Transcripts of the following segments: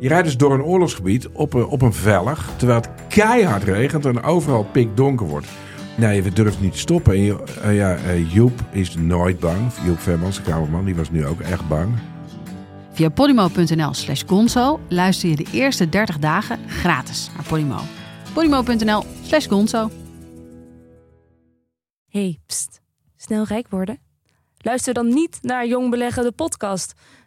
Je rijdt dus door een oorlogsgebied op een, op een vellig, terwijl het keihard regent en overal pikdonker wordt. Nee, we durven niet te stoppen. En je- eh, ja, eh, Joep is nooit bang. Joep Vermans, de kamerman, die was nu ook echt bang. Via podimo.nl slash gonzo luister je de eerste 30 dagen gratis naar Podimo. podimo.nl slash gonzo. Hey, pst. Snel rijk worden? Luister dan niet naar Jong Beleggen, de podcast.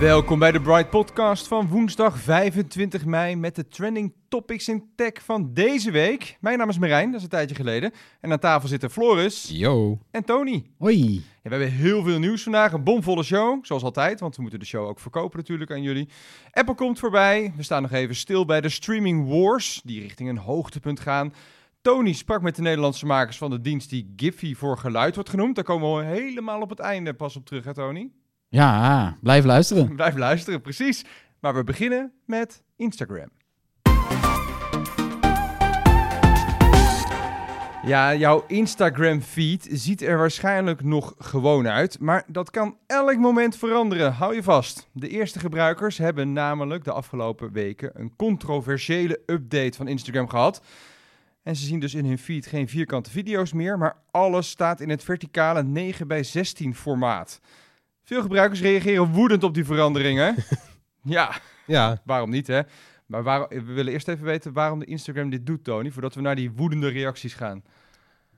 Welkom bij de Bright Podcast van woensdag 25 mei met de trending topics in tech van deze week. Mijn naam is Marijn, dat is een tijdje geleden. En aan tafel zitten Floris Yo. en Tony. Hoi. Ja, we hebben heel veel nieuws vandaag, een bomvolle show, zoals altijd, want we moeten de show ook verkopen natuurlijk aan jullie. Apple komt voorbij, we staan nog even stil bij de streaming wars, die richting een hoogtepunt gaan. Tony sprak met de Nederlandse makers van de dienst die Giphy voor geluid wordt genoemd. Daar komen we helemaal op het einde pas op terug, hè Tony? Ja, blijf luisteren. Blijf luisteren, precies. Maar we beginnen met Instagram. Ja, jouw Instagram-feed ziet er waarschijnlijk nog gewoon uit, maar dat kan elk moment veranderen. Hou je vast. De eerste gebruikers hebben namelijk de afgelopen weken een controversiële update van Instagram gehad. En ze zien dus in hun feed geen vierkante video's meer, maar alles staat in het verticale 9 bij 16 formaat. Veel gebruikers reageren woedend op die veranderingen. ja, Ja, waarom niet hè? Maar waarom, we willen eerst even weten waarom de Instagram dit doet, Tony, voordat we naar die woedende reacties gaan.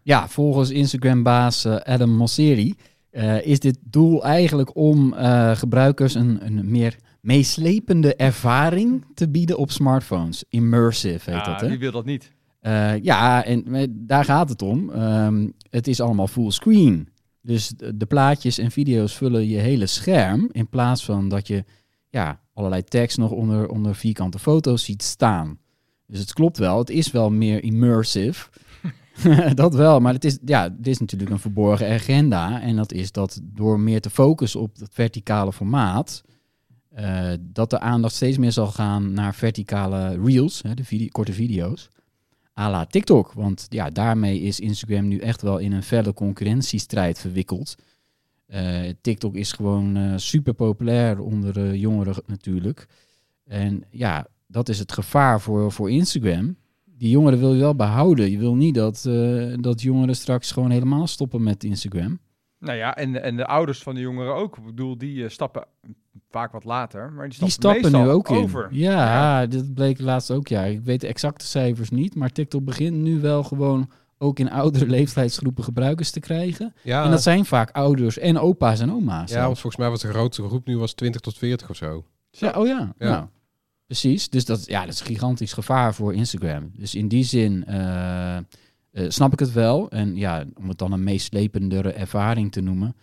Ja, volgens Instagram-baas eh, Adam Mosseri eh, is dit doel eigenlijk om eh, gebruikers een, een meer meeslepende ervaring te bieden op smartphones. Immersive heet Ja, dat, hè? wie wil dat niet? Eh, ja, en daar gaat het om. Ehm, het is allemaal fullscreen. Dus de, plaatjes en video's vullen je hele scherm. In plaats van dat je ja, allerlei tekst nog onder, onder vierkante foto's ziet staan. Dus het klopt wel. Het is wel meer immersive. dat wel. Maar het is, ja, het is natuurlijk een verborgen agenda. En dat is dat door meer te focussen op het verticale formaat. eh, dat de aandacht steeds meer zal gaan naar verticale reels, hè, de vide- korte video's à la TikTok. Want ja, daarmee is Instagram nu echt wel in een felle concurrentiestrijd verwikkeld. Eh, TikTok is gewoon eh, super populair onder de jongeren natuurlijk. En ja, dat is het gevaar voor, voor Instagram. Die jongeren wil je wel behouden. Je wil niet dat, eh, dat jongeren straks gewoon helemaal stoppen met Instagram. Nou ja, en, en de ouders van de jongeren ook. Ik bedoel, die stappen vaak wat later, maar die Die stappen, nu ook in. over. Ja, dat bleek laatst ook. Ja, ik weet de exacte cijfers niet, maar TikTok begint nu wel gewoon ook in oudere leeftijdsgroepen gebruikers te krijgen. ja, En dat zijn vaak ouders en opa's en oma's. ja want volgens mij was de grootste groep nu was 20 tot 40 of zo. ja, oh ja. Ja. Nou, precies. Dus dat, ja, dat is een gigantisch gevaar voor Instagram. Dus in die zin eh, eh, snap ik het wel. En ja, om het dan een meeslependere ervaring te noemen.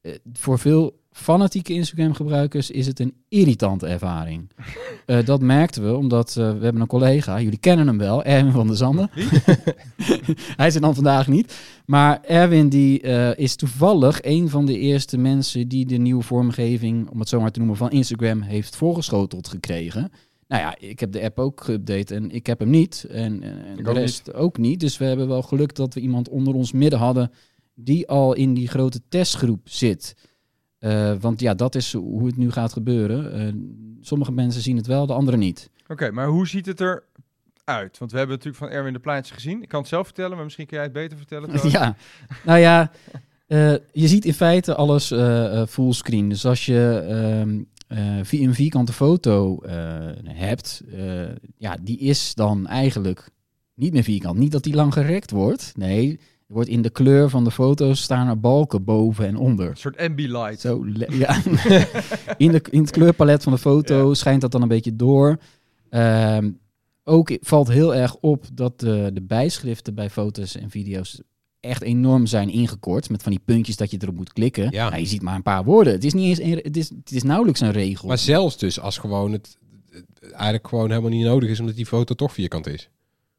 eh, voor veel fanatieke Instagram-gebruikers is het een irritante ervaring. Eh, dat merkten we, omdat eh, we hebben een collega, jullie kennen hem wel, Erwin van der Zanden. Hij is er dan vandaag niet. Maar Erwin die, eh, is toevallig een van de eerste mensen die de nieuwe vormgeving, om het zo maar te noemen, van Instagram heeft voorgeschoteld gekregen. Nou ja, ik heb de app ook geüpdate en ik heb hem niet. En, en de rest ook niet. Dus we hebben wel geluk dat we iemand onder ons midden hadden die al in die grote testgroep zit. Eh, want ja, dat is hoe het nu gaat gebeuren. Eh, sommige mensen zien het wel, de anderen niet. Oké, maar hoe ziet het er uit? Want we hebben natuurlijk van Erwin de plaatjes gezien. Ik kan het zelf vertellen, maar misschien kun jij het beter vertellen. Ja, nou ja, eh, je ziet in feite alles fullscreen. Dus als je ehm, eh, vi- een vierkante foto hebt, ja, die is dan eigenlijk niet meer vierkant. Niet dat die lang gerekt wordt. Nee, er wordt in de kleur van de foto's staan er balken boven en onder. Een soort ambilight. Zo, ja. in, de, in het kleurpalet van de foto schijnt dat dan een beetje door. Ehm, ook valt heel erg op dat de, de bijschriften bij foto's en video's echt enorm zijn ingekort. Met van die puntjes dat je erop moet klikken. Ja. je ziet maar een paar woorden. Het is, niet eens een, het is, het is nauwelijks een regel. Maar zelfs dus als gewoon het, het eigenlijk gewoon helemaal niet nodig is omdat die foto toch vierkant is.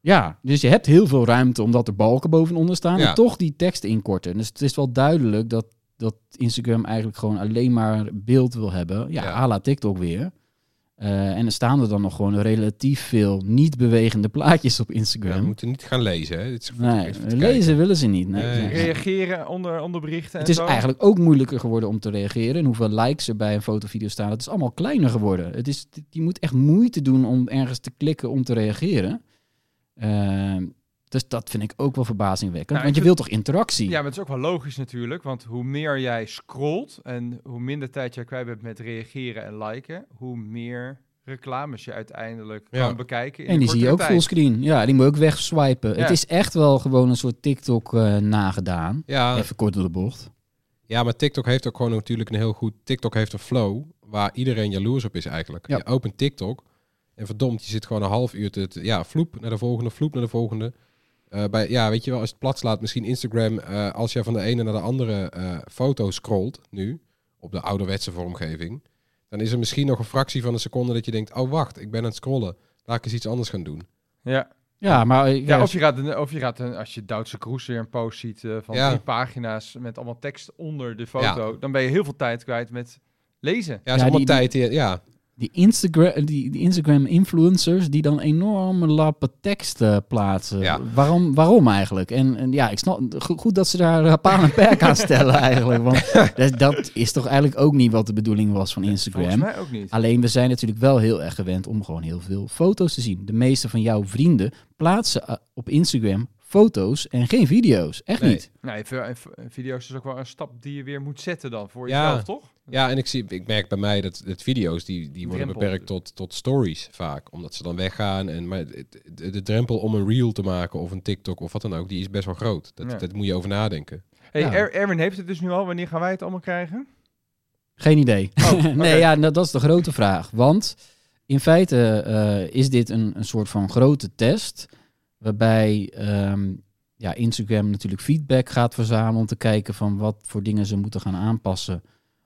Ja, dus je hebt heel veel ruimte omdat er balken bovenonder staan. Ja. En toch die tekst inkorten. Dus het is wel duidelijk dat, dat Instagram eigenlijk gewoon alleen maar beeld wil hebben. Ja, Ja. à la TikTok weer. Eh, en er staan er dan nog gewoon relatief veel niet bewegende plaatjes op Ja, Instagram. we moeten niet gaan lezen. Hè. Dit is nee, lezen kijken. willen ze niet. Nee, Nee. nee. Reageren onder, onder berichten Het en is zo. eigenlijk ook moeilijker geworden om te reageren. En hoeveel likes er bij een fotovideo staan. Het is allemaal kleiner geworden. Het is, je moet echt moeite doen om ergens te klikken om te reageren. Ehm, dus dat vind ik ook wel verbazingwekkend. Nou, want je wilt toch interactie? Ja, maar het is ook wel logisch natuurlijk, want hoe meer jij scrolt en hoe minder tijd jij kwijt bent met reageren en liken, hoe meer reclames je uiteindelijk Ja. kan bekijken. In En die zie je ook tijd. fullscreen. Ja, die moet je ook wegswipen. Ja. Het is echt wel gewoon een soort TikTok eh, nagedaan. Ja, Even kort door de bocht. ja, maar TikTok heeft ook gewoon natuurlijk een heel goed... TikTok heeft een flow waar iedereen jaloers op is eigenlijk. Ja. Je opent TikTok en verdomd, je zit gewoon een half uur te... te- ja, vloep naar de volgende, vloep naar de volgende. Eh, bij, ja, weet je wel, als het plat slaat, misschien Instagram... eh, als je van de ene naar de andere eh, foto scrolt nu, op de ouderwetse vormgeving... dan is er misschien nog een fractie van een seconde dat je denkt... oh, wacht, ik ben aan het scrollen. Laat ik eens iets anders gaan doen. Ja. Ja, maar Ja, ja, of je gaat, een- of je gaat een, als je Duitse Kroes weer een post ziet eh, van Ja. drie pagina's met allemaal tekst onder de foto, dan ben je heel veel tijd kwijt met lezen. Ja, is Ja, allemaal die- die- tijd... in- ja, die Instagram, die, die Instagram influencers die dan enorme lappen tekst eh, plaatsen. Ja. Waarom, waarom eigenlijk? En, en ja, ik snap go- goed dat ze daar eh, paal en perk aan stellen eigenlijk. Want dat, dat is toch eigenlijk ook niet wat de bedoeling was van Volgens Instagram. mij ook niet. Alleen we zijn natuurlijk wel heel erg gewend om gewoon heel veel foto's te zien. De meeste van jouw vrienden plaatsen eh, op Instagram foto's en geen video's. Echt Nee. niet. Nee, video's is ook wel een stap die je weer moet zetten dan voor Ja. jezelf, toch? Ja, en ik, zie, ik merk bij mij dat, dat video's die, die worden Drempel. beperkt tot, tot stories vaak. Omdat ze dan weggaan. En, maar het- de, de drempel om een reel te maken of een TikTok of wat dan ook, die is best wel groot. Dat, Ja. dat moet je over nadenken. Hey, Ja. Er- Erwin heeft het dus nu al. Wanneer gaan wij het allemaal krijgen? Geen idee. Oh, nee, ja, nou, dat is de grote vraag. Want in feite eh, is dit een, een soort van grote test. Waarbij ehm, ja, Instagram natuurlijk feedback gaat verzamelen om te kijken van wat voor dingen ze moeten gaan aanpassen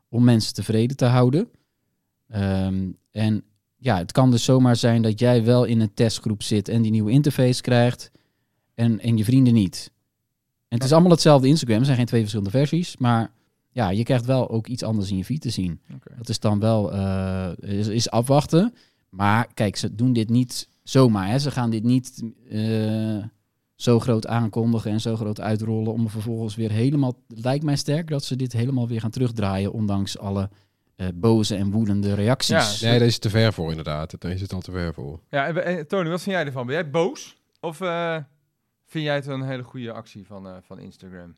om mensen tevreden te houden. Ehm, en ja, het kan dus zomaar zijn dat jij wel in een testgroep zit en die nieuwe interface krijgt en, en je vrienden niet. En het is allemaal hetzelfde Instagram, er zijn geen twee verschillende versies, maar ja, je krijgt wel ook iets anders in je feed te zien. Dat is dan wel eh, is, is afwachten. Maar kijk, ze doen dit niet zomaar. Hè. Ze gaan dit niet eh, zo groot aankondigen en zo groot uitrollen om er vervolgens weer helemaal. Lijkt mij sterk dat ze dit helemaal weer gaan terugdraaien, ondanks alle eh, boze en woedende reacties. Ja, Nee, daar is het te ver voor inderdaad. Daar is het al te ver voor. Ja, en, en Tony, wat vind jij ervan? Ben jij boos? Of eh, vind jij het een hele goede actie van, eh, van Instagram?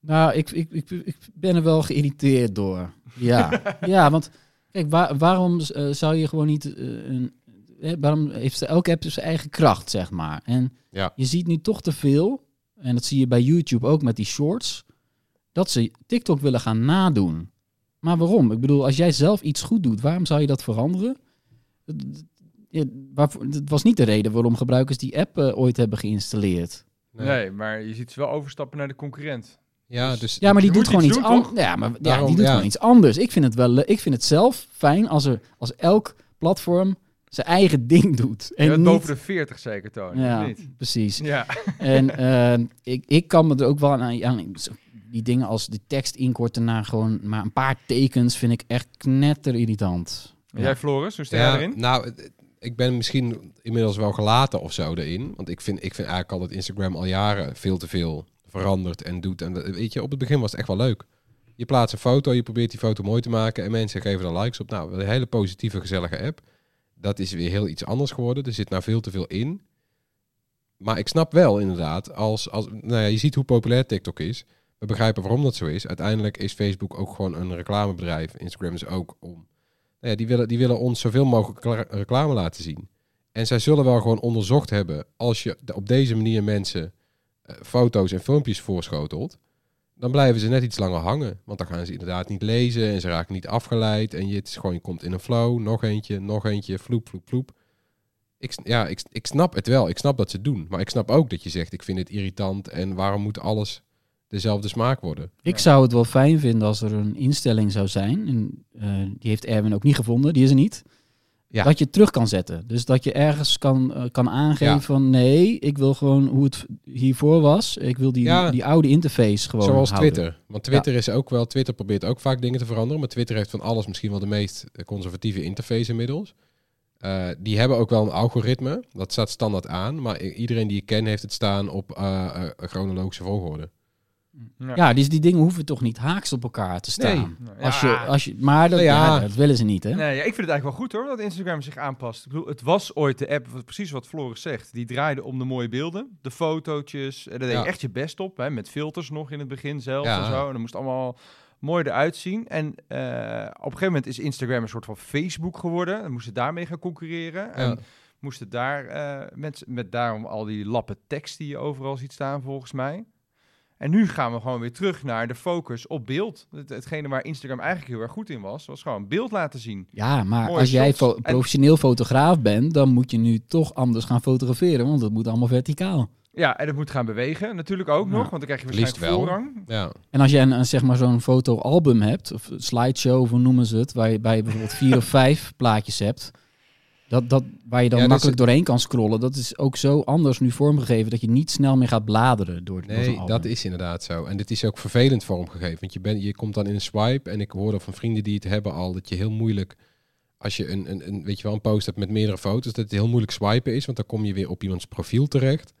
Nou, ik, ik, ik, ik ben er wel geïrriteerd door. Ja, ja want kijk, waar- waarom zou je gewoon niet een. Eh, waarom heeft elke app zijn eigen kracht, zeg maar. En Ja. je ziet nu toch te veel, en dat zie je bij YouTube ook met die shorts, dat ze TikTok willen gaan nadoen. Maar waarom? Ik bedoel, als jij zelf iets goed doet, waarom zou je dat veranderen? Het- was niet de reden waarom gebruikers die app eh, ooit hebben geïnstalleerd. Nee. maar je ziet ze wel overstappen naar de concurrent. Ja, Dus- dus Ja, maar die doet gewoon iets anders. Ja, maar ja, die doet ja. gewoon iets anders. Ik vind het wel. Ik vind het zelf fijn als er als elk platform zijn eigen ding doet. En je niet, boven de 40 zeker, Tony. ja, niet? precies. Ja. En eh, ik, ik kan me er ook wel aan, aan die dingen als de tekst inkorten naar gewoon maar een paar tekens vind ik echt knetter irritant. En Jij, Floris, hoe sta jij ja, erin? nou, ik ben misschien inmiddels wel gelaten of zo erin. Want ik vind, ik vind eigenlijk al dat Instagram al jaren veel te veel verandert en doet. En weet je, op het begin was het echt wel leuk. Je plaatst een foto, je probeert die foto mooi te maken en mensen geven er likes op. Nou, een hele positieve, gezellige app. Dat is weer heel iets anders geworden. Er zit nou veel te veel in. Maar ik snap wel inderdaad, als, als nou ja, je ziet hoe populair TikTok is. We begrijpen waarom dat zo is. Uiteindelijk is Facebook ook gewoon een reclamebedrijf. Instagram is ook om. Nou ja, die, willen, die willen ons zoveel mogelijk reclame laten zien. En zij zullen wel gewoon onderzocht hebben. Als je op deze manier mensen eh, foto's en filmpjes voorschotelt. Dan blijven ze net iets langer hangen. Want dan gaan ze inderdaad niet lezen. En ze raken niet afgeleid. En je, het is gewoon, je komt in een flow. Nog eentje, nog eentje. Vloep, vloep, vloep. Ik, ja, ik, ik snap het wel. Ik snap dat ze het doen. Maar ik snap ook dat je zegt, ik vind het irritant. En waarom moet alles dezelfde smaak worden? Ik zou het wel fijn vinden als er een instelling zou zijn. En, eh, die heeft Erwin ook niet gevonden, die is er niet. Ja. Dat je het terug kan zetten. Dus dat je ergens kan, eh, kan aangeven Ja. van nee, ik wil gewoon hoe het hiervoor was. Ik wil die, Ja. die oude interface gewoon Zoals houden. Twitter. Want Twitter is ook wel... Twitter probeert ook vaak dingen te veranderen. Maar Twitter heeft van alles misschien wel de meest conservatieve interface inmiddels. Eh, die hebben ook wel een algoritme. Dat staat standaard aan. Maar iedereen die ik ken heeft het staan op eh, chronologische volgorde. Ja, dus die dingen hoeven toch niet haaks op elkaar te staan. Nee. Als Ja. je, als je, maar dat, ja. ja, dat willen ze niet, hè? Nee, ja, ik vind het eigenlijk wel goed hoor, dat Instagram zich aanpast. Ik bedoel, het was ooit de app, wat, precies wat Floris zegt. Die draaide om de mooie beelden, de fotootjes. En daar deed je Ja. echt je best op, hè, met filters nog in het begin zelf Ja. en zo. En dat moest allemaal mooi eruit zien. En eh, op een gegeven moment is Instagram een soort van Facebook geworden. Dan moesten daarmee gaan concurreren. En Ja. moesten daar eh, met, met daarom al die lappen tekst die je overal ziet staan volgens mij. En nu gaan we gewoon weer terug naar de focus op beeld. Het, hetgene waar Instagram eigenlijk heel erg goed in was, was gewoon beeld laten zien. Ja, maar Mooie als jij En- professioneel fotograaf bent, dan moet je nu toch anders gaan fotograferen, want het moet allemaal verticaal. Ja, en het moet gaan bewegen natuurlijk ook Ja. nog, want dan krijg je Liefst waarschijnlijk wel. voorrang. Ja. En als jij een, een, zeg maar zo'n fotoalbum hebt, of een slideshow, hoe noemen ze het, waar je, bij bijvoorbeeld vier of vijf plaatjes hebt, dat, dat, waar je dan Ja, dus makkelijk het- doorheen kan scrollen, dat is ook zo anders nu vormgegeven dat je niet snel meer gaat bladeren door, zo'n Nee, dat is inderdaad zo. En dit is ook vervelend vormgegeven. Want je, bent je komt dan in een swipe. En ik hoorde van vrienden die het hebben al dat je heel moeilijk. Als je een, een, een, weet je wel, een post hebt met meerdere foto's, dat het heel moeilijk swipen is. Want dan kom je weer op iemands profiel terecht.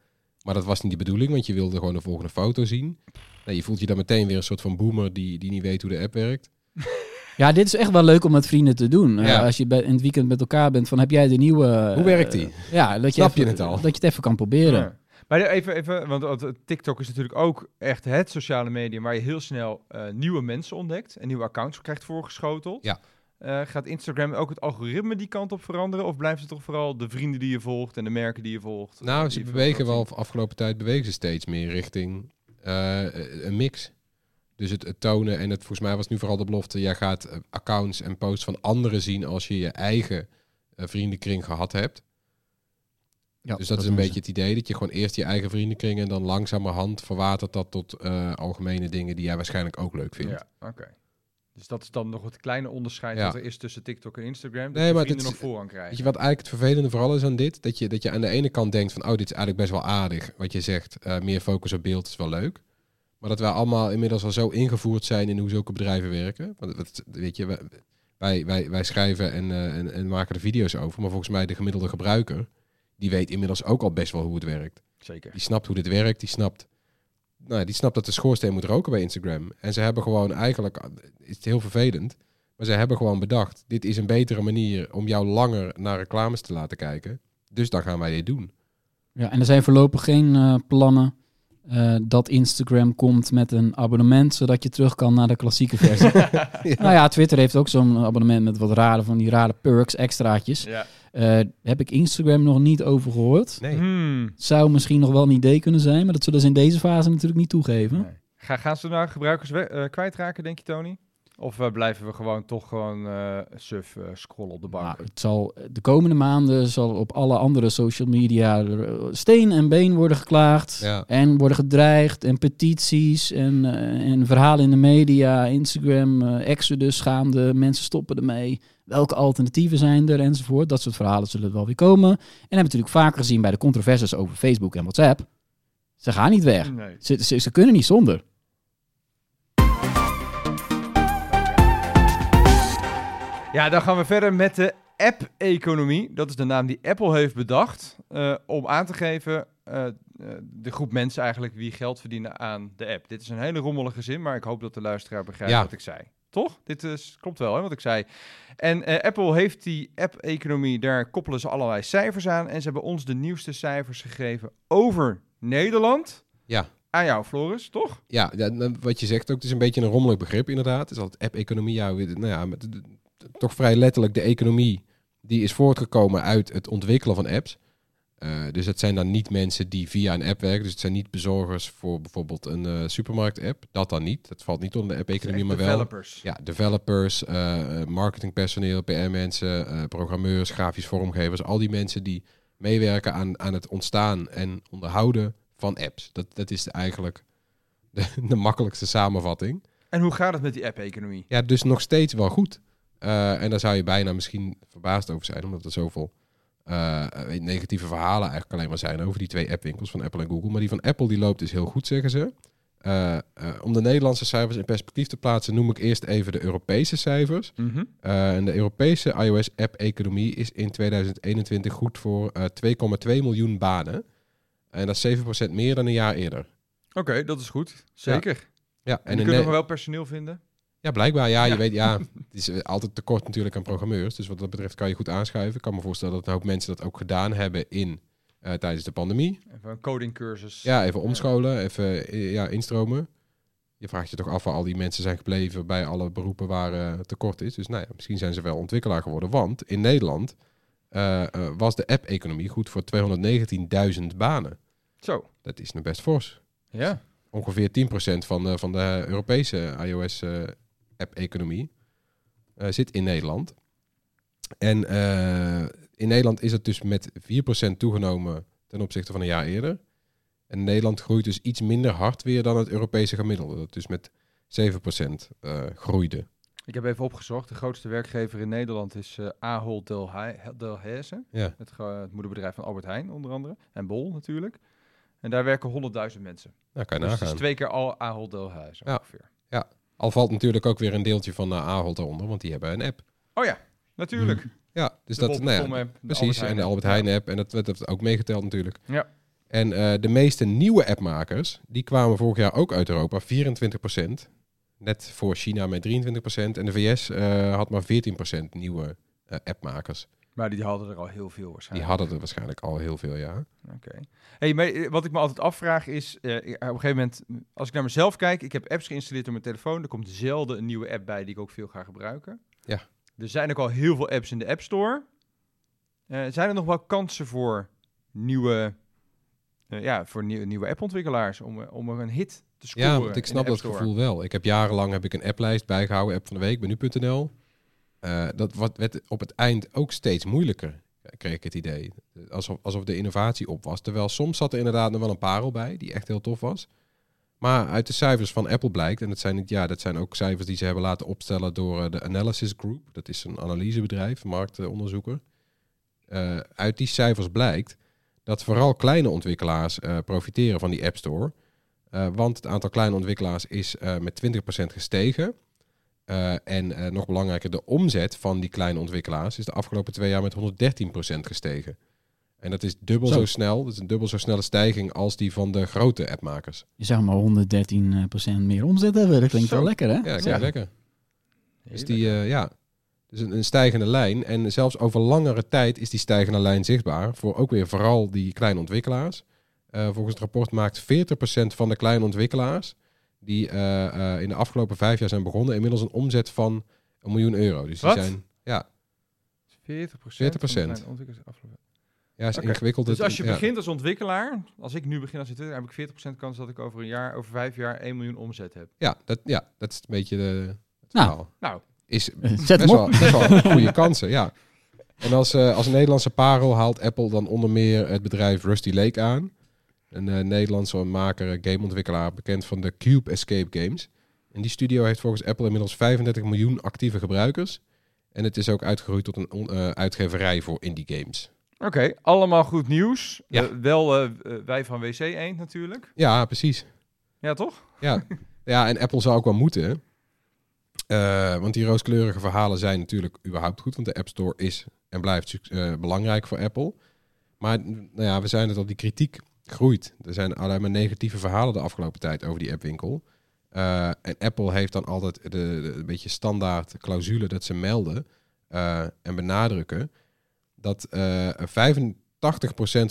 Maar dat was niet de bedoeling, want je wilde gewoon de volgende foto zien. Nou, je voelt je dan meteen weer een soort van boomer die, die niet weet hoe de app werkt. Ja, dit is echt wel leuk om met vrienden te doen. Eh, als je bij, in het weekend met elkaar bent, van heb jij de nieuwe... eh, Hoe werkt die? ja, dat je, Snap je het al? Dat je het even kan proberen. Ja. Maar even, even want, eh, TikTok is natuurlijk ook echt het sociale medium waar je heel snel eh, nieuwe mensen ontdekt en nieuwe accounts krijgt voorgeschoteld. Ja. Eh, gaat Instagram ook het algoritme die kant op veranderen? Of blijft het toch vooral de vrienden die je volgt en de merken die je volgt? Nou, eh, ze bewegen wel, afgelopen tijd bewegen ze steeds meer richting eh, een mix. Dus het, het tonen, en het, volgens mij was nu vooral de belofte, jij gaat eh, accounts en posts van anderen zien als je je eigen eh, vriendenkring gehad hebt. Ja, dus dat, is een ze. beetje het idee, dat je gewoon eerst je eigen vriendenkring en dan langzamerhand verwatert dat tot eh, algemene dingen die jij waarschijnlijk ook leuk vindt. Ja, oké. Dus dat is dan nog het kleine onderscheid Ja. dat er is tussen TikTok en Instagram. Dat Nee, je maar vrienden dit nog voorrang krijgen. Weet je wat eigenlijk het vervelende vooral is aan dit? Dat je, dat je aan de ene kant denkt van, oh, dit is eigenlijk best wel aardig. Wat je zegt, eh, meer focus op beeld is wel leuk. Maar dat wij allemaal inmiddels al zo ingevoerd zijn in hoe zulke bedrijven werken. Want weet je, wij, wij, wij, wij schrijven en, eh, en, en maken er video's over. Maar volgens mij de gemiddelde gebruiker, die weet inmiddels ook al best wel hoe het werkt. Zeker. Die snapt hoe dit werkt, die snapt, nou, die snapt dat de schoorsteen moet roken bij Instagram. En ze hebben gewoon eigenlijk, is het heel vervelend, maar ze hebben gewoon bedacht, dit is een betere manier om jou langer naar reclames te laten kijken. Dus dan gaan wij dit doen. Ja, en er zijn voorlopig geen eh, plannen eh, dat Instagram komt met een abonnement, zodat je terug kan naar de klassieke versie. Nou ja, Twitter heeft ook zo'n abonnement met wat rare van die rare perks, extraatjes. Ja. Eh, heb ik Instagram nog niet over gehoord. Nee. Hmm. Zou misschien nog wel een idee kunnen zijn, maar dat zullen ze in deze fase natuurlijk niet toegeven. Nee. Ga, gaan ze nou gebruikers we- eh, kwijtraken, denk je, Tony? Of eh, blijven we gewoon toch gewoon eh suf eh, scrollen op de bank? Nou, het zal de komende maanden zal op alle andere social media steen en been worden geklaagd. Ja. En worden gedreigd en petities en, eh, en verhalen in de media, Instagram, Exodus gaande, mensen stoppen ermee. Welke alternatieven zijn er enzovoort. Dat soort verhalen zullen wel weer komen. En hebben we natuurlijk vaker gezien bij de controversies over Facebook en WhatsApp. Ze gaan niet weg. Nee. Ze, ze, ze kunnen niet zonder. Ja, dan gaan we verder met de app-economie. Dat is de naam die Apple heeft bedacht eh, om aan te geven eh, eh, de groep mensen eigenlijk wie geld verdienen aan de app. Dit is een hele rommelige zin, maar ik hoop dat de luisteraar begrijpt Ja. wat ik zei. Toch? Dit is, klopt wel, hè, wat ik zei. En Apple heeft die app-economie, daar koppelen ze allerlei cijfers aan. En ze hebben ons de nieuwste cijfers gegeven over Nederland. Ja. Aan jou, Floris, toch? Ja, ja, nou, wat je zegt ook, het is een beetje een rommelig begrip inderdaad. Het is altijd app-economie. Ja, nou ja, met toch vrij letterlijk de economie die is voortgekomen uit het ontwikkelen van apps. Eh, dus het zijn dan niet mensen die via een app werken. Dus het zijn niet bezorgers voor bijvoorbeeld een eh, supermarkt-app. Dat dan niet. Dat valt niet onder de app-economie, maar wel. Developers. Ja, developers, eh, marketingpersoneel, PR-mensen, programmeurs, grafisch vormgevers. Al die mensen die meewerken aan, aan het ontstaan en onderhouden van apps. Dat, dat is eigenlijk de, de makkelijkste samenvatting. En hoe gaat het met die app-economie? Ja, dus nog steeds wel goed. Eh, en daar zou je bijna misschien verbaasd over zijn, omdat er zoveel eh, negatieve verhalen eigenlijk alleen maar zijn over die twee appwinkels van Apple en Google. Maar die van Apple die loopt dus heel goed, zeggen ze. Eh, eh, om de Nederlandse cijfers in perspectief te plaatsen, noem ik eerst even de Europese cijfers. Mhm. Eh, en de Europese iOS-app-economie is in 2021 goed voor eh, 2,2 miljoen banen. En dat is 7% meer dan een jaar eerder. Oké, dat is goed. Zeker. Ja, En, kunnen Ne- nog wel personeel vinden? Ja blijkbaar. Ja, je weet, ja, het is eh, altijd tekort natuurlijk aan programmeurs. Dus wat dat betreft kan je goed aanschuiven. Ik kan me voorstellen dat een hoop mensen dat ook gedaan hebben in, eh, tijdens de pandemie. Even een codingcursus. Ja, even omscholen, even eh, ja, instromen. Je vraagt je toch af waar al die mensen zijn gebleven bij alle beroepen waar tekort is. Dus nou ja, misschien zijn ze wel ontwikkelaar geworden. Want in Nederland was de app-economie goed voor 219.000 banen. Zo. Dat is nog best fors. Ja. Ongeveer 10% van de, van de Europese iOS-app-economie eh, zit in Nederland. En eh, in Nederland is het dus met 4% toegenomen ten opzichte van een jaar eerder. En Nederland groeit dus iets minder hard weer dan het Europese gemiddelde. Dat dus met 7% eh groeide. Ik heb even opgezocht. De grootste werkgever in Nederland is eh Ahold Delhai- Delhaize. Ja. Het, moederbedrijf van Albert Heijn onder andere. En Bol natuurlijk. En daar werken 100.000 mensen. Nou, kan je Dus nagaan. twee keer al Ahold Delhaize Ja. ongeveer. Al valt natuurlijk ook weer een deeltje van uh, Ahold eronder, want die hebben een app. Oh ja, natuurlijk. Ja, dus De dat, nou ja, Precies, en de Albert. Heijn app. En dat werd ook meegeteld natuurlijk. Ja. En eh, de meeste nieuwe appmakers, die kwamen vorig jaar ook uit Europa, 24%. Net voor China met 23%. En de VS eh, had maar 14% nieuwe eh, appmakers. Maar die hadden er al heel veel Die waarschijnlijk. hadden er waarschijnlijk al heel veel, ja. Oké. Hey, maar eh, wat ik me altijd afvraag is, eh, op een gegeven moment, als ik naar mezelf kijk, ik heb apps geïnstalleerd op mijn telefoon, er komt zelden een nieuwe app bij die ik ook veel ga gebruiken. Ja. Er zijn ook al heel veel apps in de App Store. Eh, zijn er nog wel kansen voor nieuwe, eh, ja, voor nieuwe, nieuwe appontwikkelaars om, eh, om er een hit te scoren? Ja, want ik snap dat gevoel wel. Ik heb jarenlang heb ik een applijst bijgehouden, app van de week, bij nu.nl. Eh, dat wat, werd op het eind ook steeds moeilijker, kreeg ik het idee. Alsof, alsof de innovatie op was. Terwijl soms zat er inderdaad nog wel een parel bij, die echt heel tof was. Maar uit de cijfers van Apple blijkt, en dat zijn, ja, dat zijn ook cijfers die ze hebben laten opstellen door eh, de Analysis Group. Dat is een analysebedrijf, marktonderzoeker. Eh, uit die cijfers blijkt dat vooral kleine ontwikkelaars profiteren van die App Store. Want het aantal kleine ontwikkelaars is met 20% gestegen. Eh, en eh, nog belangrijker, de omzet van die kleine ontwikkelaars is de afgelopen twee jaar met 113% gestegen. En dat is dubbel zo. Zo. snel, dat is een dubbel zo snelle stijging als die van de grote appmakers. Je zou maar 113% meer omzet hebben. Dat klinkt Zo. wel lekker, hè? Ja, dat klinkt lekker. Dus die, eh, ja, dus een, een stijgende lijn. En zelfs over langere tijd is die stijgende lijn zichtbaar voor ook weer vooral die kleine ontwikkelaars. Eh, volgens het rapport maakt 40% van de kleine ontwikkelaars die eh, eh, in de afgelopen vijf jaar zijn begonnen inmiddels een omzet van een miljoen euro. Dus die Wat? zijn, ja, 40%. 40%. ja, is ingewikkeld. Dus als je ja. begint als ontwikkelaar, als ik nu begin als ontwikkelaar, heb ik 40% kans dat ik over een jaar, over vijf jaar 1 miljoen omzet heb. Ja, dat, ja, dat is een beetje de, het Nou. Nou, Is Zet best hem wel, op. best wel goede kansen, ja. En als, eh, als Nederlandse parel haalt Apple dan onder meer het bedrijf Rusty Lake aan. Een eh, Nederlandse maker, gameontwikkelaar, bekend van de Cube Escape Games. En die studio heeft volgens Apple inmiddels 35 miljoen actieve gebruikers. En het is ook uitgegroeid tot een on- eh, uitgeverij voor indie games. oké, allemaal goed nieuws. Ja. Eh, wel wij van WC Eend natuurlijk. Ja, precies. Ja, toch? Ja, ja en Apple zou ook wel moeten. Want die rooskleurige verhalen zijn natuurlijk überhaupt goed. Want de App Store is en blijft belangrijk voor Apple. Maar nou ja, we zijn het al, die kritiek groeit. Er zijn alleen maar negatieve verhalen de afgelopen tijd over die appwinkel. Eh, en Apple heeft dan altijd de, de, een beetje standaard clausule dat ze melden eh, en benadrukken dat eh 85%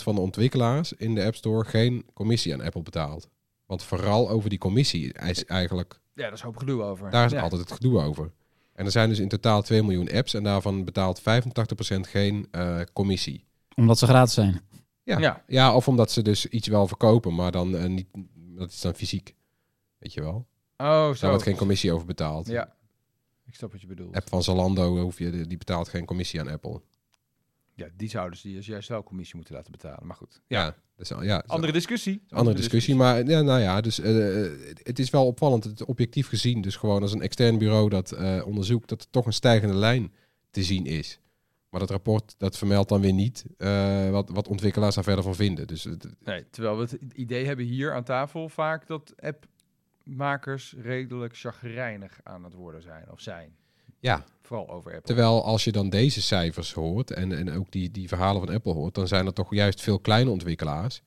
van de ontwikkelaars in de App Store geen commissie aan Apple betaalt. Want vooral over die commissie is eigenlijk, Ja, daar is hoop gedoe over. daar is ja. altijd het gedoe over. En er zijn dus in totaal 2 miljoen apps en daarvan betaalt 85% geen eh, commissie. Omdat ze gratis zijn. Ja. Ja. ja, of omdat ze dus iets wel verkopen, maar dan eh, niet, dat is dan fysiek. Weet je wel? Oh, Daar zo. wordt geen commissie over betaald. Ja, ik snap wat je bedoelt. App van Zalando hoef je, die betaalt geen commissie aan Apple. Ja, die zouden ze dus juist wel commissie moeten laten betalen. Maar goed, Ja, dat is, al- ja, dat is andere discussie. andere discussie. Maar ja, nou ja, dus eh, eh, het is wel opvallend, het objectief gezien, dus gewoon als een extern bureau dat eh, onderzoekt, dat er toch een stijgende lijn te zien is. Maar dat rapport dat vermeldt dan weer niet eh, wat, wat ontwikkelaars daar verder van vinden. Dus het- Nee, terwijl we het idee hebben hier aan tafel vaak dat appmakers redelijk chagrijnig aan het worden zijn. Of zijn. ja, Vooral over Apple. Terwijl als je dan deze cijfers hoort en, en ook die, die verhalen van Apple hoort, dan zijn er toch juist veel kleine ontwikkelaars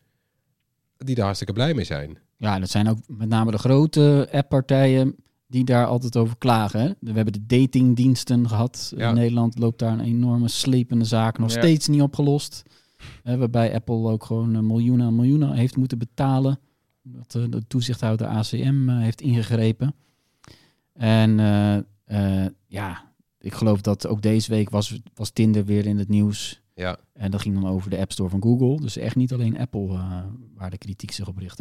die daar hartstikke blij mee zijn. Ja, dat zijn ook met name de grote apppartijen die daar altijd over klagen. Hè? We hebben de datingdiensten gehad. Ja. In Nederland loopt daar een enorme slepende zaak nog Ja. steeds niet opgelost. Hè, waarbij Apple ook gewoon eh, miljoenen en miljoenen heeft moeten betalen. Dat eh, de toezichthouder ACM eh, heeft ingegrepen. En ja, ik geloof dat ook deze week was, was Tinder weer in het nieuws. Ja, En dat ging dan over de App Store van Google. Dus echt niet alleen Apple waar de kritiek zich op richt.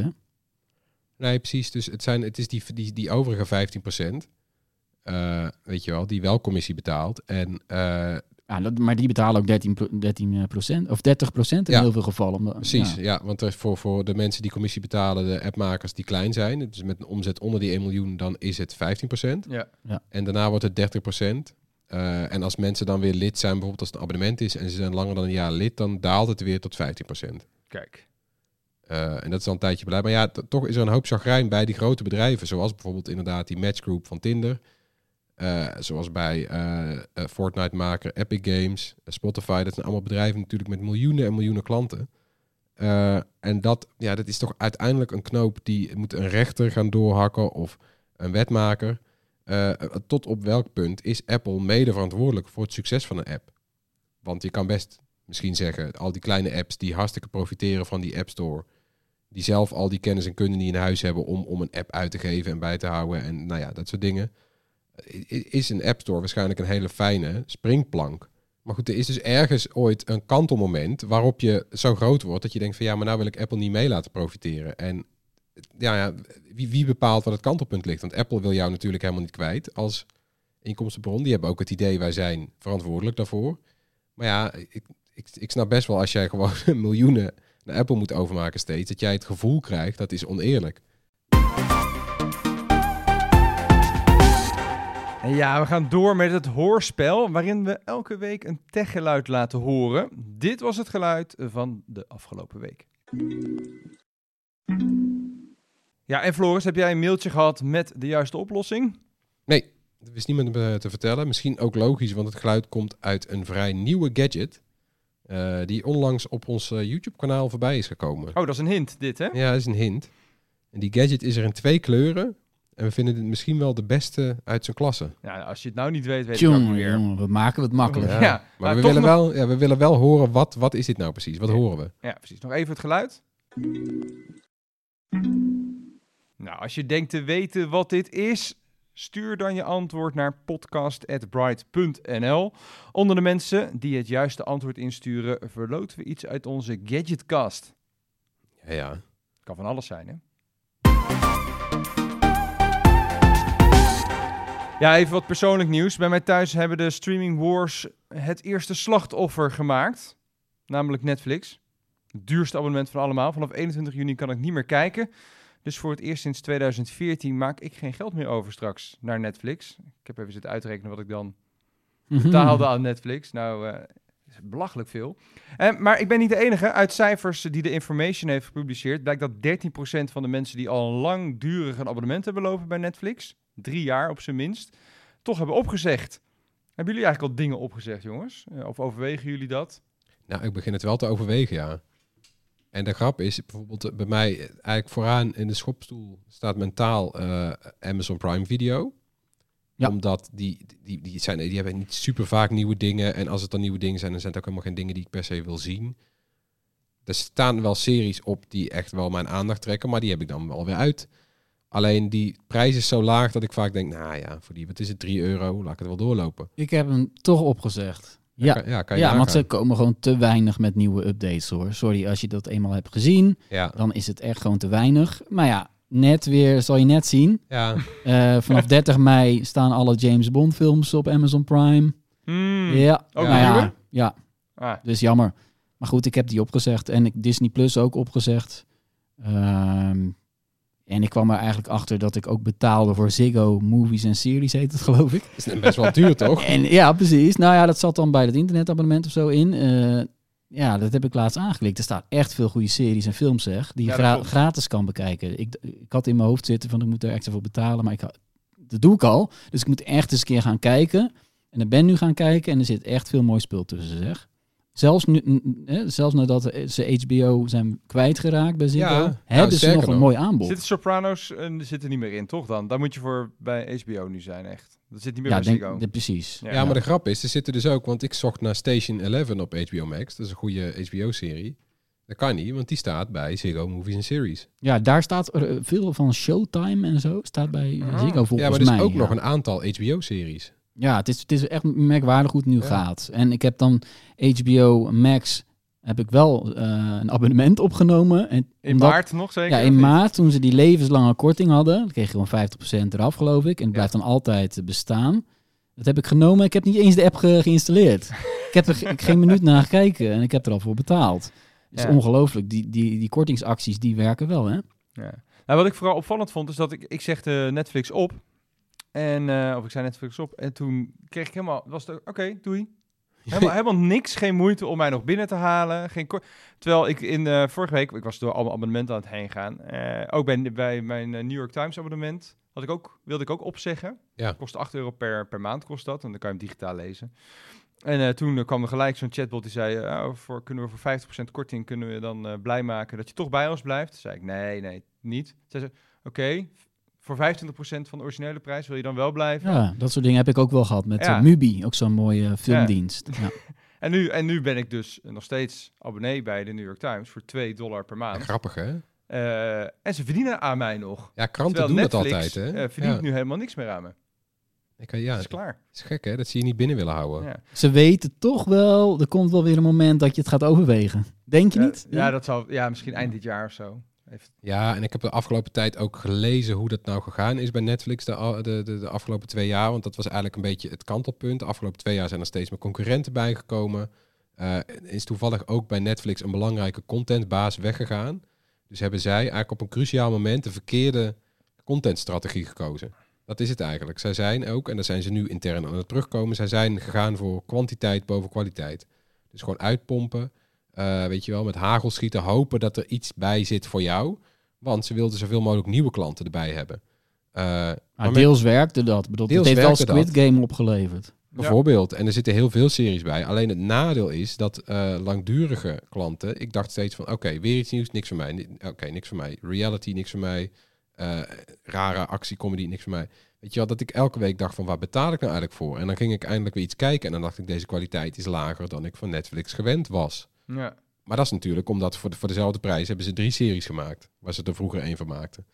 Nee, precies. Dus het, zijn, het is die, die, die overige 15% eh, weet je wel, die wel commissie betaalt. En eh, Ja, dat, maar die betalen ook 13, pro- 13 procent of 30 procent in Ja. heel veel gevallen. Omdat- precies, ja. ja. want er is voor, voor de mensen die commissie betalen, de appmakers die klein zijn, dus met een omzet onder die 1 miljoen, dan is het 15% Ja. En daarna wordt het 30% Eh, en als mensen dan weer lid zijn, bijvoorbeeld als het een abonnement is en ze zijn langer dan een jaar lid, dan daalt het weer tot 15% Kijk. Eh, en dat is al een tijdje beleid. Maar ja, toch is er een hoop chagrijn bij die grote bedrijven. Zoals bijvoorbeeld inderdaad die matchgroup van Tinder. Eh, zoals bij eh, eh, Fortnite-maker, Epic Games, Spotify. Dat zijn allemaal bedrijven natuurlijk met miljoenen en miljoenen klanten. En dat, ja, dat is toch uiteindelijk een knoop die moet een rechter gaan doorhakken of een wetmaker. Tot op welk punt is Apple mede verantwoordelijk voor het succes van een app? Want je kan best misschien zeggen, al die kleine apps die hartstikke profiteren van die App Store, die zelf al die kennis en kunde niet in huis hebben om, om een app uit te geven en bij te houden en nou ja, dat soort dingen, is een App Store waarschijnlijk een hele fijne springplank. Maar goed, er is dus ergens ooit een kantelmoment waarop je zo groot wordt dat je denkt van ja, maar nou wil ik Apple niet mee laten profiteren. En ja, ja wie, wie bepaalt wat het kantelpunt ligt? Want Apple wil jou natuurlijk helemaal niet kwijt als inkomstenbron. Die hebben ook het idee, wij zijn verantwoordelijk daarvoor. Maar ja, ik, ik, ik snap best wel als jij gewoon miljoenen naar Apple moet overmaken steeds, dat jij het gevoel krijgt dat is oneerlijk. En ja, we gaan door met het hoorspel, waarin we elke week een techgeluid laten horen. Dit was het geluid van de afgelopen week. Ja, en Floris, heb jij een mailtje gehad met de juiste oplossing? Nee, dat wist niemand me te vertellen. Misschien ook logisch, want het geluid komt uit een vrij nieuwe gadget. Eh, die onlangs op ons eh, YouTube-kanaal voorbij is gekomen. Oh, dat is een hint, dit hè? Ja, dat is een hint. En die gadget is er in twee kleuren. En we vinden het misschien wel de beste uit zijn klasse. Ja, als je het nou niet weet, weet ik het ook niet Jongen, meer. jongen, we maken het makkelijk. Ja, maar maar we willen, nog- wel, ja, we willen wel horen, wat, wat is dit nou precies? Wat horen we? Ja, precies. Nog even het geluid. Nou, als je denkt te weten wat dit is, stuur dan je antwoord naar podcast.bright.nl. Onder de mensen die het juiste antwoord insturen, verloten we iets uit onze Gadgetcast. Ja, ja. Kan van alles zijn, hè? Ja, even wat persoonlijk nieuws. Bij mij thuis hebben de streaming wars het eerste slachtoffer gemaakt. Namelijk Netflix. Het duurste abonnement van allemaal. Vanaf 21 juni kan ik niet meer kijken. Dus voor het eerst sinds 2014 maak ik geen geld meer over straks naar Netflix. Ik heb even zitten uitrekenen wat ik dan betaalde aan Netflix. Nou, eh, is belachelijk veel. Eh, maar ik ben niet de enige. Uit cijfers die de Information heeft gepubliceerd... blijkt dat 13% van de mensen die al langdurig een abonnement hebben lopen bij Netflix... drie jaar op zijn minst, toch hebben opgezegd. Hebben jullie eigenlijk al dingen opgezegd, jongens? Eh, of overwegen jullie dat? Nou, ik begin het wel te overwegen, ja. En de grap is, bijvoorbeeld eh, bij mij eh, eigenlijk vooraan in de schopstoel staat mentaal eh, Amazon Prime Video. Ja. Omdat die, die, die, zijn, die hebben niet super vaak nieuwe dingen. En als het dan nieuwe dingen zijn, dan zijn het ook helemaal geen dingen die ik per se wil zien. Er staan wel series op die echt wel mijn aandacht trekken, maar die heb ik dan wel weer uit. Alleen die prijs is zo laag dat ik vaak denk, nou ja, voor die, wat is het, 3 euro, laat ik het wel doorlopen. Ik heb hem toch opgezegd. Ja, Kan- ja, kan je ja want ze komen gewoon te weinig met nieuwe updates hoor. Sorry, als je dat eenmaal hebt gezien, Ja, dan is het echt gewoon te weinig. Maar ja, net weer, zal je net zien. ja, Eh, vanaf 30 mei staan alle James Bond films op Amazon Prime. Hmm, Ja, Ook nou ja, ja. Ah, Dus jammer. Maar goed, ik heb die opgezegd. En ik Disney Plus ook opgezegd. Ehm, en ik kwam er eigenlijk achter dat ik ook betaalde voor Ziggo Movies en Series, heet het geloof ik. Dat is best wel duur, toch? En ja, precies. Nou ja, dat zat dan bij het internetabonnement of zo in. Eh, ja, dat heb ik laatst aangeklikt. Er staan echt veel goede series en films, zeg. Die je Ja, gra- gratis kan bekijken. Ik, ik had in mijn hoofd zitten van ik moet er extra voor betalen. Maar ik, dat doe ik al. Dus ik moet echt eens een keer gaan kijken. En ik ben nu gaan kijken en er zit echt veel mooi spul tussen, zeg. Zelfs, nu, zelfs nadat ze HBO zijn kwijtgeraakt bij Ziggo, Ja, nou, hebben ze nog een nog. mooi aanbod. Zitten Sopranos eh, zit er niet meer in, toch dan? Daar moet je voor bij HBO nu zijn, echt. Dat zit niet meer Ja, bij denk, Ziggo. de- precies. Ja. Ja, maar de grap is, er zitten dus ook, want ik zocht naar Station 11 op HBO Max. Dat is een goede HBO-serie. Dat kan niet, want die staat bij Ziggo Movies and Series. Ja, daar staat er, eh, veel van Showtime en zo. Staat bij. Ziggo volgens ja, maar er is mij. ook ja. nog een aantal HBO-series. Ja, het is, het is echt merkwaardig hoe het nu Ja. gaat. En ik heb dan HBO Max, heb ik wel eh, een abonnement opgenomen. En In omdat- maart nog zeker? Ja, in maart, toen ze die levenslange korting hadden, dan kreeg je gewoon 50% eraf, geloof ik. En het blijft dan altijd eh, bestaan. Dat heb ik genomen. Ik heb niet eens de app ge- geïnstalleerd. ik heb er ge- geen minuut naar gekeken en ik heb er al voor betaald. Het is Ja. ongelooflijk. Die, die, die kortingsacties, die werken wel, hè? Ja. Nou, wat ik vooral opvallend vond, is dat ik, ik zegde Netflix op. En, eh, of ik zei Netflix op. En toen kreeg ik helemaal, was het oké, doei. Helemaal, helemaal niks, geen moeite om mij nog binnen te halen. Geen Terwijl ik in eh, vorige week, ik was door allemaal abonnementen aan het heen gaan. eh, ook bij, bij mijn New York Times abonnement had ik ook, wilde ik ook opzeggen. Ja. Kost 8 euro per, per maand kost dat. En dan kan je hem digitaal lezen. En toen kwam er gelijk zo'n chatbot die zei, oh, voor, kunnen we voor 50% korting kunnen we dan blij maken dat je toch bij ons blijft? Toen zei ik, nee, nee, niet. Zei ze, oké, voor 25% van de originele prijs wil je dan wel blijven? Ja, dat soort dingen heb ik ook wel gehad met Ja. eh, Mubi, ook zo'n mooie filmdienst. Ja. En, nu, en nu ben ik dus nog steeds abonnee bij de New York Times voor 2 dollar per maand. Grappig, hè? Eh, en ze verdienen aan mij nog. Ja, kranten Terwijl doen Netflix dat altijd, hè? eh, verdient ja. nu helemaal niks meer aan me. Ik, ja, dat het is klaar. is gek, hè? Dat ze je niet binnen willen houden. Ja. Ze weten toch wel, er komt wel weer een moment dat je het gaat overwegen. Denk je Ja, niet? ja, dat zal ja, misschien eind dit jaar of zo. Ja, en ik heb de afgelopen tijd ook gelezen hoe dat nou gegaan is bij Netflix de, de, de, afgelopen twee jaar. Want dat was eigenlijk een beetje het kantelpunt. De afgelopen twee jaar zijn er steeds meer concurrenten bijgekomen. Eh, is toevallig ook bij Netflix een belangrijke contentbaas weggegaan. Dus hebben zij eigenlijk op een cruciaal moment de verkeerde contentstrategie gekozen. Dat is het eigenlijk. Zij zijn ook, en daar zijn ze nu intern aan het terugkomen, zij zijn gegaan voor kwantiteit boven kwaliteit. Dus gewoon uitpompen, eh, weet je wel, met hagel schieten, hopen dat er iets bij zit voor jou. Want ze wilden zoveel mogelijk nieuwe klanten erbij hebben. Eh, maar Maar met- deels werkte dat. Bedoel, Deels het heeft wel Squid Game opgeleverd. Bijvoorbeeld. En er zitten heel veel series bij. Alleen het nadeel is dat eh, langdurige klanten... Ik dacht steeds van, oké, weer iets nieuws, niks voor mij. Oké, niks voor mij. Reality, niks voor mij. Rare actiecomedy, niks voor mij. Weet je wel, dat ik elke week dacht van, waar betaal ik nou eigenlijk voor? En dan ging ik eindelijk weer iets kijken. En dan dacht ik, deze kwaliteit is lager dan ik van Netflix gewend was. Ja. Maar dat is natuurlijk omdat voor, de, voor dezelfde prijs hebben ze drie series gemaakt. Waar ze er vroeger één van maakten.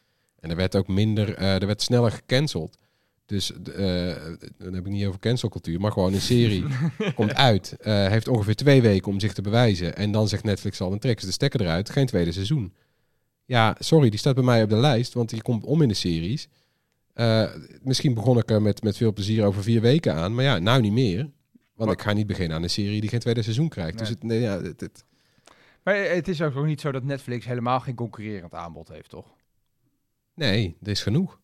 En er werd ook minder, eh, er werd sneller gecanceld. Dus eh, dan heb ik niet over cancelcultuur, maar gewoon een serie komt uit. eh, heeft ongeveer twee weken om zich te bewijzen. En dan zegt Netflix al, dan trekken ze de stekker eruit. Geen tweede seizoen. Ja, sorry, die staat bij mij op de lijst, want die komt om in de series. Misschien begon ik er met, met veel plezier over vier weken aan. Maar ja, nou niet meer. Want ik ga niet beginnen aan een serie die geen tweede seizoen krijgt. Dus Nee. het, nee, ja, het, het- Maar het is ook niet zo dat Netflix helemaal geen concurrerend aanbod heeft, toch? Nee, er is genoeg.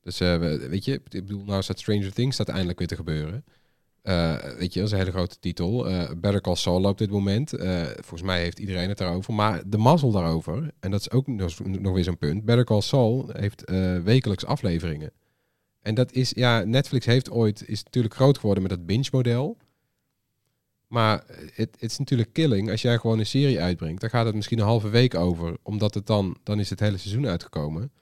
Dus eh, we- weet je, ik bedoel, nou staat Stranger Things staat eindelijk weer te gebeuren. Eh, weet je, dat is een hele grote titel. Eh Better Call Saul op dit moment. Volgens mij heeft iedereen het daarover. Maar de mazzel daarover, en dat is ook nog, nog weer zo'n punt. Better Call Saul heeft wekelijks afleveringen. En dat is, ja, Netflix heeft ooit, is natuurlijk groot geworden met dat binge-model. Maar het, het is natuurlijk killing. Als jij gewoon een serie uitbrengt, dan gaat het misschien een halve week over. Omdat het dan, dan is het hele seizoen uitgekomen.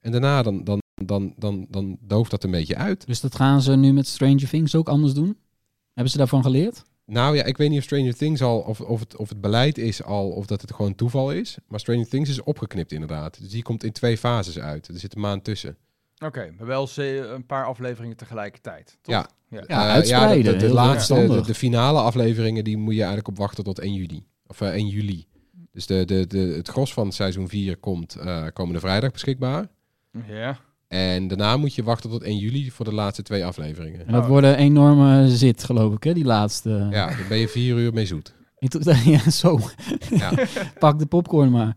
En daarna dan, dan, dan, dan, dan dooft dat een beetje uit. Dus dat gaan ze nu met Stranger Things ook anders doen? Hebben ze daarvan geleerd? Nou ja, ik weet niet of Stranger Things al, of, of, het, of het beleid is al, of dat het gewoon toeval is. Maar Stranger Things is opgeknipt inderdaad. Dus die komt in twee fases uit. Er zit een maand tussen. Oké, maar wel een paar afleveringen tegelijkertijd, toch? Ja. ja. Ja, Eh, de, de, laatste, de, finale afleveringen, die moet je eigenlijk op wachten tot 1 juli. Of eh, 1 juli. Dus de, de, de, het gros van seizoen 4 komt eh, komende vrijdag beschikbaar. Ja. En daarna moet je wachten tot 1 juli voor de laatste twee afleveringen. En dat wordt een enorme zit, geloof ik, hè, die laatste. Ja, daar ben je vier uur mee zoet. Ja, zo. Ja. Pak de popcorn maar.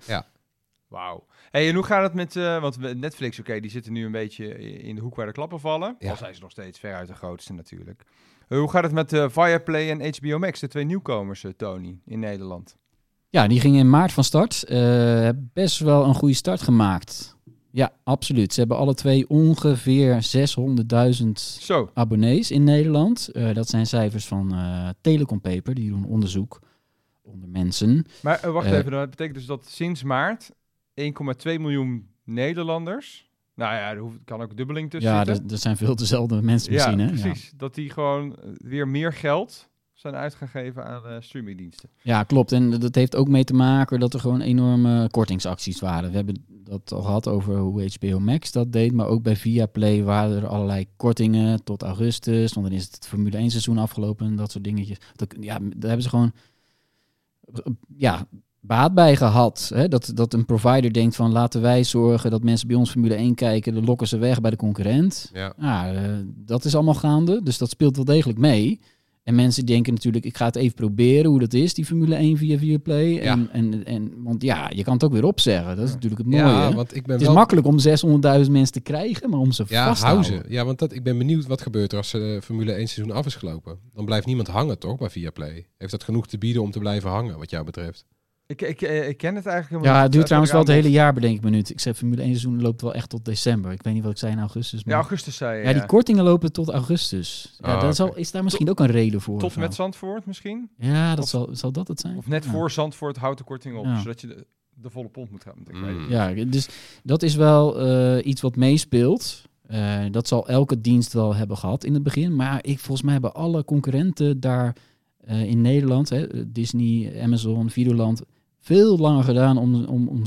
Wauw. Hey, en hoe gaat het met, eh, want Netflix, oké, die zitten nu een beetje in de hoek waar de klappen vallen. Ja. Al zijn ze nog steeds veruit de grootste natuurlijk. Eh, hoe gaat het met eh Viaplay en HBO Max, de twee nieuwkomers, eh, Tony, in Nederland? Ja, die gingen in maart van start. Eh, hebben best wel een goede start gemaakt. Ja, absoluut. Ze hebben alle twee ongeveer 600.000 Zo, abonnees in Nederland. Eh, dat zijn cijfers van eh Telecom Paper. Die doen onderzoek onder mensen. maar eh, wacht Eh. even, dat betekent dus dat sinds maart 1,2 miljoen Nederlanders, nou ja, er kan ook dubbeling tussen ja, zitten. dat, dat zijn veel dezelfde mensen ja, misschien. Hè? Ja. precies. Dat die gewoon eh, weer meer geld zijn uitgegeven aan eh, streamingdiensten. Ja, klopt. En dat heeft ook mee te maken dat er gewoon enorme kortingsacties waren. We hebben dat al gehad over hoe HBO Max dat deed. Maar ook bij Viaplay waren er allerlei kortingen tot augustus. Want dan is het Formule 1 seizoen afgelopen en dat soort dingetjes. Dat, ja, daar hebben ze gewoon ja, baat bij gehad. Hè? Dat, dat een provider denkt van laten wij zorgen dat mensen bij ons Formule 1 kijken. Dan lokken ze weg bij de concurrent. Ja. Ja, eh, dat is allemaal gaande. Dus dat speelt wel degelijk mee. En mensen denken natuurlijk, ik ga het even proberen hoe dat is, die Formule 1 via Viaplay. Ja. En, en, en, want ja, je kan het ook weer opzeggen. Dat is natuurlijk het mooie. Ja, want ik ben het is wel... makkelijk om 600.000 mensen te krijgen, maar om ze Ja, vast te hou houden. Ja, want dat, ik ben benieuwd wat gebeurt er als de Formule 1 seizoen af is gelopen. Dan blijft niemand hangen, toch, bij Viaplay? Heeft dat genoeg te bieden om te blijven hangen, wat jou betreft? Ik, ik, eh, ik ken het eigenlijk helemaal Ja, het duurt Eh, trouwens wel het hele jaar, bedenk ik me nu. Ik zei, Formule 1 seizoen loopt wel echt tot december. Ik weet niet wat ik zei in augustus. Maar... Ja, augustus zei je. Ja, die kortingen lopen tot augustus. Ja, Ah, dat zal, is daar misschien ook een reden voor. Tot met Zandvoort misschien? Ja, dat Of- zal, zal dat het zijn? Of net Ja. voor Zandvoort houdt de korting op, Ja. zodat je de, de volle pond moet gaan. Ik weet Mm. Ja, dus dat is wel eh, iets wat meespeelt. Eh, dat zal elke dienst wel hebben gehad in het begin. Maar ik, volgens mij hebben alle concurrenten daar eh, in Nederland, hè, Disney, Amazon, Videoland, veel langer gedaan om, om, om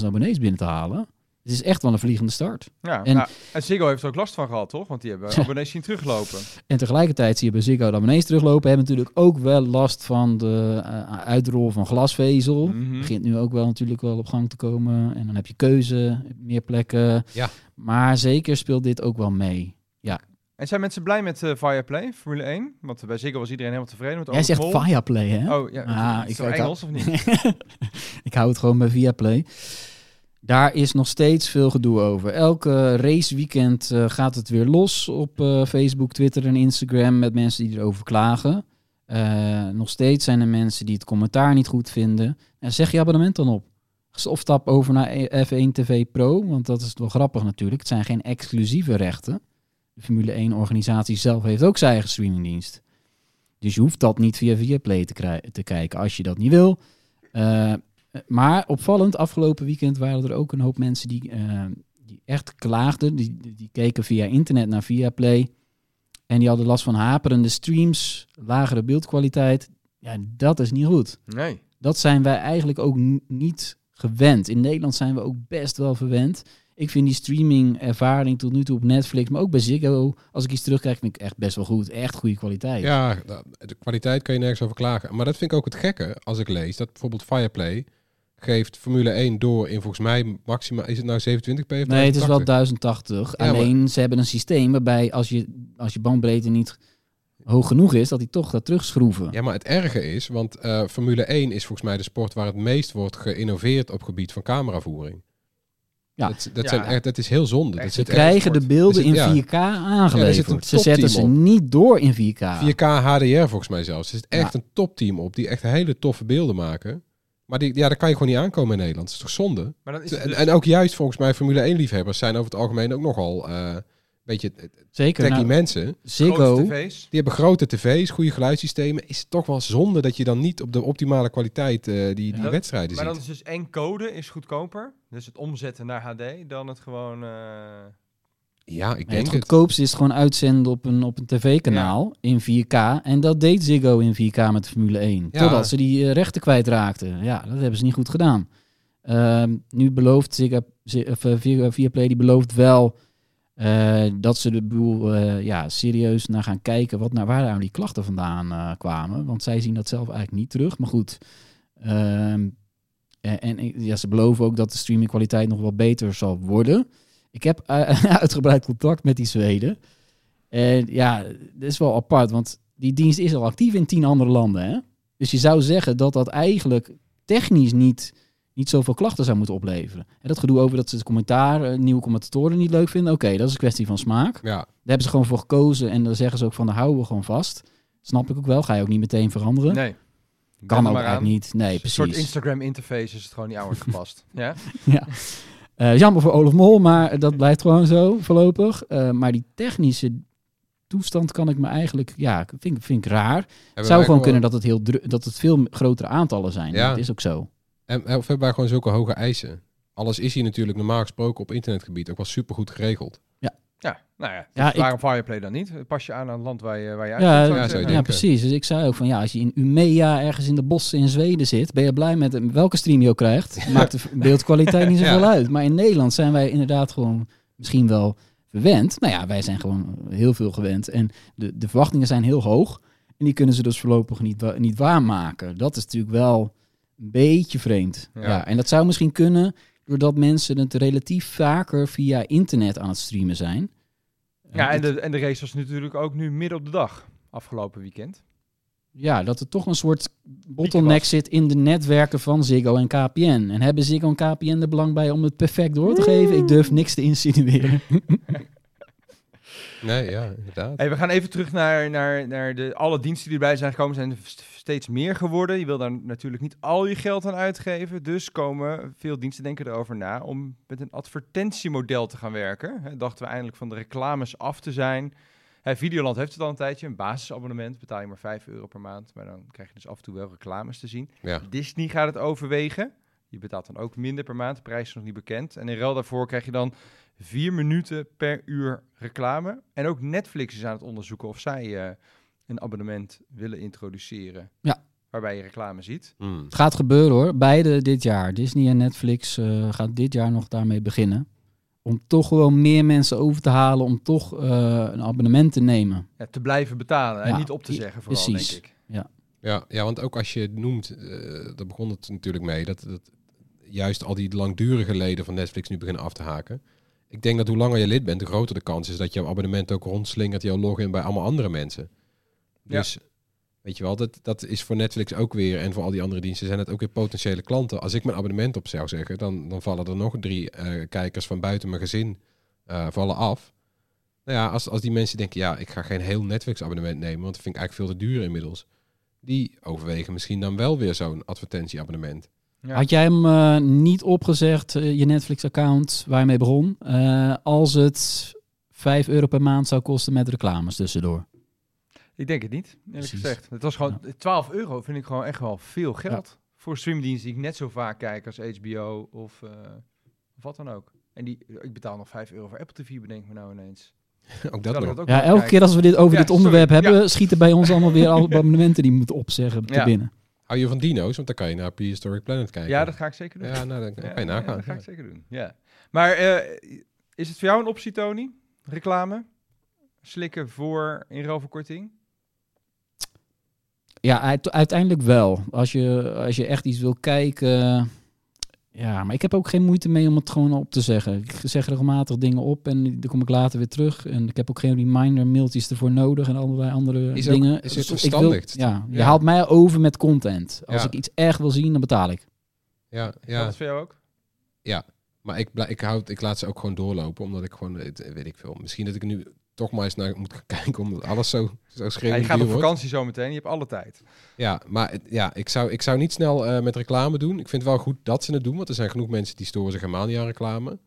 600.000 abonnees binnen te halen. Het is echt wel een vliegende start. Ja, En- nou, en Ziggo heeft er ook last van gehad, toch? Want die hebben abonnees zien teruglopen. En tegelijkertijd zie je bij Ziggo de abonnees teruglopen. Hebben natuurlijk ook wel last van de eh, uitrol van glasvezel. Mhm. begint nu ook wel natuurlijk wel op gang te komen. En dan heb je keuze, meer plekken. Ja. Maar zeker speelt dit ook wel mee. En zijn mensen blij met eh Viaplay, Formule 1? Want bij Ziggo was iedereen helemaal tevreden met Jij zegt Mol. Viaplay, hè? Oh, ja. Ah, is ik- het ik- Engels of niet? ik hou het gewoon bij Viaplay. Daar is nog steeds veel gedoe over. Elke raceweekend eh, gaat het weer los op eh, Facebook, Twitter en Instagram met mensen die erover klagen. Nog steeds zijn er mensen die het commentaar niet goed vinden. En zeg je abonnement dan op. Of stap over naar E- F1 TV Pro, want dat is wel grappig natuurlijk. Het zijn geen exclusieve rechten. De Formule 1-organisatie zelf heeft ook zijn eigen streamingdienst. Dus je hoeft dat niet via Viaplay te, te kijken als je dat niet wil. Eh, maar opvallend, afgelopen weekend waren er ook een hoop mensen die, eh, die echt klaagden. Die, die, keken via internet naar Viaplay. En die hadden last van haperende streams, lagere beeldkwaliteit. Ja, dat is niet goed. Nee. Dat zijn wij eigenlijk ook niet gewend. In Nederland zijn we ook best wel verwend. Ik vind die streaming ervaring tot nu toe op Netflix, maar ook bij Ziggo, als ik iets terugkrijg, vind ik echt best wel goed. Echt goede kwaliteit. Ja, nou, de kwaliteit kan je nergens over klagen. Maar dat vind ik ook het gekke als ik lees dat bijvoorbeeld Fireplay geeft Formule 1 door in volgens mij maximaal, is het nou 27p of Nee, het is wel 1080? 1080. Ja, maar- Alleen ze hebben een systeem waarbij als je, als je bandbreedte niet hoog genoeg is, dat die toch gaat terugschroeven. Ja, maar het erge is, want eh, Formule 1 is volgens mij de sport waar het meest wordt geïnnoveerd op gebied van cameravoering. Ja. Dat, dat, Ja. zijn echt, dat is heel zonde. Echt Dat Ze krijgen de beelden zit- in ja. 4K aangeleverd. een ze zetten ze niet door in 4K. 4K HDR volgens mij zelfs. Er zit echt Ja. een topteam op die echt hele toffe beelden maken. Maar die, ja, daar kan je gewoon niet aankomen in Nederland. Dat is toch zonde? Maar dan is En, dus- en ook juist volgens mij Formule 1 liefhebbers zijn over het algemeen ook nogal eh, een beetje eh, Zeker. techie Nou, mensen. Ziggo. Die hebben grote tv's, goede geluidssystemen. Is het toch wel zonde dat je dan niet op de optimale kwaliteit eh, die, die Ja. wedstrijden Maar dan ziet. is dus één code is goedkoper. Dus het omzetten naar HD dan het gewoon... eh, Ja, ik denk het het. goedkoopste is gewoon uitzenden op een, op een tv-kanaal in 4K. En dat deed Ziggo in 4K met de Formule 1. Ja. Totdat ze die eh, rechten kwijtraakten. Ja, dat hebben ze niet goed gedaan. Ehm, nu belooft Ziggo, Viaplay die belooft wel eh, dat ze de boel eh, ja, serieus naar gaan kijken wat, naar, waar nou die klachten vandaan eh, kwamen. Want zij zien dat zelf eigenlijk niet terug. Maar goed, Ehm, en, en ja, ze beloven ook dat de streamingkwaliteit nog wel beter zal worden. Ik heb uitgebreid contact met die Zweden. En ja, dat is wel apart, want die dienst is al actief in tien andere landen. Hè? Dus je zou zeggen dat dat eigenlijk technisch niet, niet zoveel klachten zou moeten opleveren. En dat gedoe over dat ze het commentaar, eh, nieuwe commentatoren niet leuk vinden. Oké, dat is een kwestie van smaak. Ja, Daar hebben ze gewoon voor gekozen en dan zeggen ze ook van, daar houden we gewoon vast. Snap ik ook wel, ga je ook niet meteen veranderen. Nee. kan ook maar eigenlijk niet. Nee, Een precies. soort Instagram interface is het gewoon niet aan gepast. ja? Ja. Eh, jammer voor Olaf Mol, maar dat blijft gewoon zo voorlopig. Eh, maar die technische toestand kan ik me eigenlijk, ja, vind, vind ik raar. Het zou gewoon kunnen dat het, heel dru- dat het veel grotere aantallen zijn. Ja. Dat is ook zo. En, of hebben wij gewoon zulke hoge eisen? Alles is hier natuurlijk normaal gesproken op internetgebied ook wel supergoed geregeld. Ja, nou ja. Ja, dus ik- waarom Fireplay dan niet? Pas je aan aan het land waar je, waar je Ja, ik ja, je ja, denken. precies. Dus ik zei ook van ja, als je in Umea ergens in de bossen in Zweden zit, ben je blij met welke stream je ook krijgt. Maakt de beeldkwaliteit niet zoveel Ja. uit. Maar in Nederland zijn wij inderdaad gewoon misschien wel verwend. Nou ja, wij zijn gewoon heel veel gewend. En de, de verwachtingen zijn heel hoog. En die kunnen ze dus voorlopig niet, wa- niet waarmaken. Dat is natuurlijk wel een beetje vreemd. Ja. Ja. en dat zou misschien kunnen doordat mensen het relatief vaker via internet aan het streamen zijn. Ja, en Het- de, en de race was natuurlijk ook nu midden op de dag. Afgelopen weekend. ja, dat er toch een soort bottleneck zit in de netwerken van Ziggo en KPN. En hebben Ziggo en KPN er belang bij om het perfect door te geven? Ik durf niks te insinueren. Nee, ja, inderdaad. Hey, we gaan even terug naar, naar, naar de, alle diensten die erbij zijn gekomen. zijn er st- steeds meer geworden. Je wil daar natuurlijk niet al je geld aan uitgeven. Dus komen veel diensten denken erover na om met een advertentiemodel te gaan werken. Dachten we eindelijk van de reclames af te zijn. Videoland heeft het al een tijdje. Een basisabonnement betaal je maar 5 euro per maand. Maar dan krijg je dus af en toe wel reclames te zien. Ja. Disney gaat het overwegen. Je betaalt dan ook minder per maand. De prijs is nog niet bekend. En in ruil daarvoor krijg je dan vier minuten per uur reclame. En ook Netflix is aan het onderzoeken of zij eh, een abonnement willen introduceren. Ja. Waarbij je reclame ziet. Hmm. Het gaat gebeuren hoor. Beide dit jaar. Disney en Netflix eh gaat dit jaar nog daarmee beginnen. Om toch gewoon meer mensen over te halen om toch eh, een abonnement te nemen. Ja, te blijven betalen en Ja, niet op te zeggen vooral, precies. denk ik. Ja, ja, want ook als je het noemt, eh daar begon het natuurlijk mee, dat, dat juist al die langdurige leden van Netflix nu beginnen af te haken. Ik denk dat hoe langer je lid bent, hoe groter de kans is dat jouw abonnement ook rondslingert, jouw login bij allemaal andere mensen. Ja. Dus weet je wel, dat, dat is voor Netflix ook weer en voor al die andere diensten zijn het ook weer potentiële klanten. Als ik mijn abonnement op zou zeggen, dan, dan vallen er nog drie eh, kijkers van buiten mijn gezin eh, vallen af. Nou ja, als, als die mensen denken, ja, ik ga geen heel Netflix abonnement nemen, want dat vind ik eigenlijk veel te duur inmiddels die overwegen misschien dan wel weer zo'n advertentieabonnement. Ja. Had jij hem eh, niet opgezegd, eh, je Netflix-account, waar je mee begon, eh, als het 5 euro per maand zou kosten met reclames tussendoor? Ik denk het niet, eerlijk Precies. gezegd. Het was gewoon 12 euro vind ik gewoon echt wel veel geld. Voor een streamdienst die ik net zo vaak kijk als HBO of, eh, wat dan ook. En die, ik betaal nog 5 euro voor Apple TV, bedenk me nou ineens. ook dat ook Ja, elke keer als we dit over Ja, dit onderwerp sorry, hebben, schieten bij ons allemaal weer alle abonnementen die moeten opzeggen te Ja. binnen. Hou je van dino's? Want dan kan je naar Prehistoric Planet kijken. Ja, dat ga ik zeker doen. Ja, nou, dan kan Ja, je ja, nagaan. dat ga ja. ik zeker doen. Ja. Maar eh, is het voor jou een optie, Tony? Reclame? Slikken voor inruilverkorting? Ja, uit- uiteindelijk wel. Als je, als je echt iets wil kijken. Ja, maar ik heb ook geen moeite mee om het gewoon op te zeggen. Ik zeg regelmatig dingen op en dan kom ik later weer terug. En ik heb ook geen reminder mailtjes ervoor nodig en allerlei andere Is ook- dingen. is het Dus ik verstandigst? ja, je Ja. haalt mij over met content. Als Ja. ik iets echt wil zien, dan betaal ik. Ja, ja. dat voor jou ook? Maar ik, blij- ik, houd, ik laat ze ook gewoon doorlopen, omdat ik gewoon, weet ik veel. Misschien dat ik nu toch maar eens naar moet gaan kijken, omdat alles zo, zo Ja, schreeuwend je gaat op wordt. vakantie zometeen, je hebt alle tijd. Ja, maar ja, ik, zou, ik zou niet snel eh, met reclame doen. Ik vind het wel goed dat ze het doen, want er zijn genoeg mensen die storen zich helemaal niet aan reclame.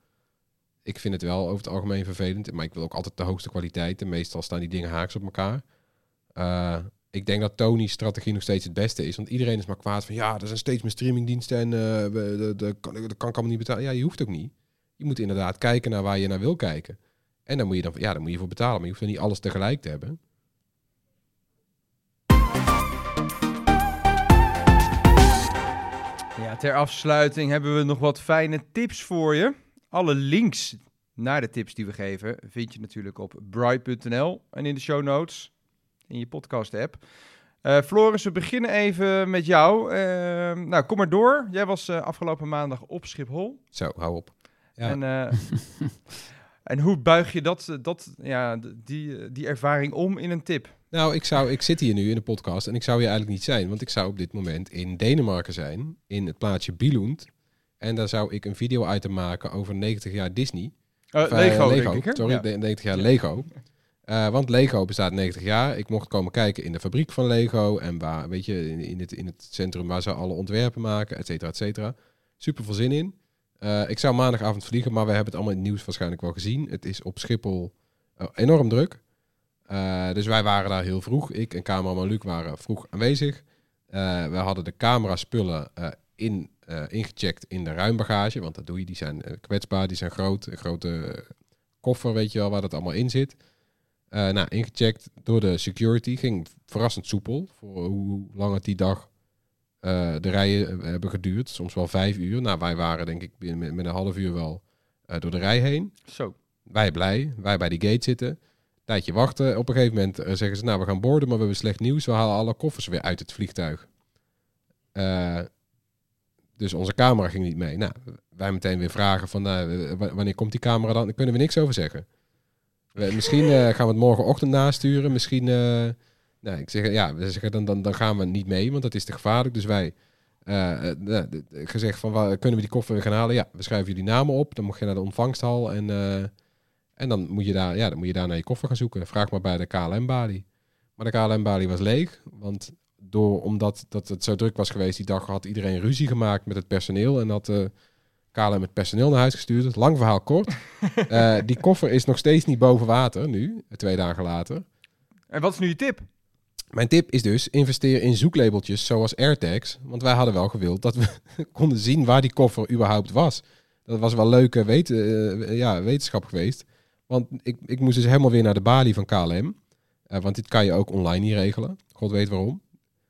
Ik vind het wel over het algemeen vervelend, maar ik wil ook altijd de hoogste kwaliteit. En meestal staan die dingen haaks op elkaar. Eh, ik denk dat Tony's strategie nog steeds het beste is, want iedereen is maar kwaad van ja, er zijn steeds meer streamingdiensten en eh, de, kan, dat kan ik allemaal niet betalen. Ja, je hoeft ook niet. Je moet inderdaad kijken naar waar je naar wil kijken. En dan moet je dan, ja, dan moet je voor betalen, maar je hoeft er niet alles tegelijk te hebben. Ja, ter afsluiting hebben we nog wat fijne tips voor je. Alle links naar de tips die we geven vind je natuurlijk op bright.nl en in de show notes in je podcast app. Eh, Floris, we beginnen even met jou. Eh, nou, kom maar door. Jij was eh, afgelopen maandag op Schiphol. Zo, hou op. Ja. En eh, En hoe buig je dat, dat, ja, die, die ervaring om in een tip? Nou, ik, zou, ik zit hier nu in de podcast en ik zou hier eigenlijk niet zijn. Want ik zou op dit moment in Denemarken zijn, in het plaatsje Billund. En daar zou ik een video-item maken over 90 jaar Disney. Of, eh, Lego, denk ik, hè? sorry, Ja. de- 90 jaar Lego. Eh, want Lego bestaat 90 jaar. Ik mocht komen kijken in de fabriek van Lego. En waar, weet je, in, in, het, in het centrum waar ze alle ontwerpen maken, et cetera, et cetera. Super veel zin in. Eh, ik zou maandagavond vliegen, maar we hebben het allemaal in het nieuws waarschijnlijk wel gezien. Het is op Schiphol eh, enorm druk. Eh, dus wij waren daar heel vroeg. Ik en cameraman Luc waren vroeg aanwezig. Eh, we hadden de camera-spullen in, ingecheckt in de ruimbagage. Want dat doe je. Die zijn kwetsbaar, die zijn groot. Een grote koffer, weet je wel, waar dat allemaal in zit. Nou, ingecheckt door de security. Ging verrassend soepel. Voor hoe lang het die dag eh, de rijen eh, hebben geduurd. Soms wel vijf uur. Nou, wij waren denk ik binnen- met, een half uur wel eh, door de rij heen. Zo. Wij blij. Wij bij die gate zitten. Tijdje wachten. Op een gegeven moment zeggen ze, nou, we gaan boorden, maar we hebben slecht nieuws. We halen alle koffers weer uit het vliegtuig. Dus onze camera ging niet mee. Nou, wij meteen weer vragen van, nou, wanneer komt die camera dan? Daar kunnen we niks over zeggen. We- misschien gaan we het morgenochtend nasturen. Misschien, nou, ik zeg, ja, we zeggen dan, dan, dan gaan we niet mee, want dat is te gevaarlijk. Dus wij d- gezegd van, waar, kunnen we die koffer weer gaan halen? Ja, we schrijven jullie namen op. Dan mag je naar de ontvangsthal en, eh, en dan, moet je daar, ja, dan moet je daar naar je koffer gaan zoeken. Vraag maar bij de KLM-balie. Maar de KLM-balie was leeg, want door, omdat dat het zo druk was geweest die dag, had iedereen ruzie gemaakt met het personeel en had KLM het personeel naar huis gestuurd. Lang verhaal kort. Die koffer is nog steeds niet boven water nu, twee dagen later. En wat is nu je tip? Mijn tip is dus investeer in zoeklabeltjes zoals AirTags. Want wij hadden wel gewild dat we konden zien waar die koffer überhaupt was. Dat was wel leuke wet, eh, ja, wetenschap geweest. Want ik, ik moest dus helemaal weer naar de balie van KLM. Eh, want dit kan je ook online niet regelen. God weet waarom.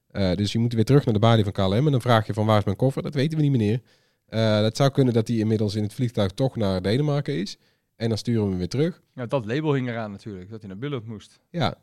Eh, dus je moet weer terug naar de balie van KLM. En dan vraag je van waar is mijn koffer? Dat weten we niet meneer. Het zou kunnen dat die inmiddels in het vliegtuig toch naar Denemarken is. En dan sturen we hem weer terug. Ja, dat label hing eraan natuurlijk, dat hij naar Billund moest. Ja,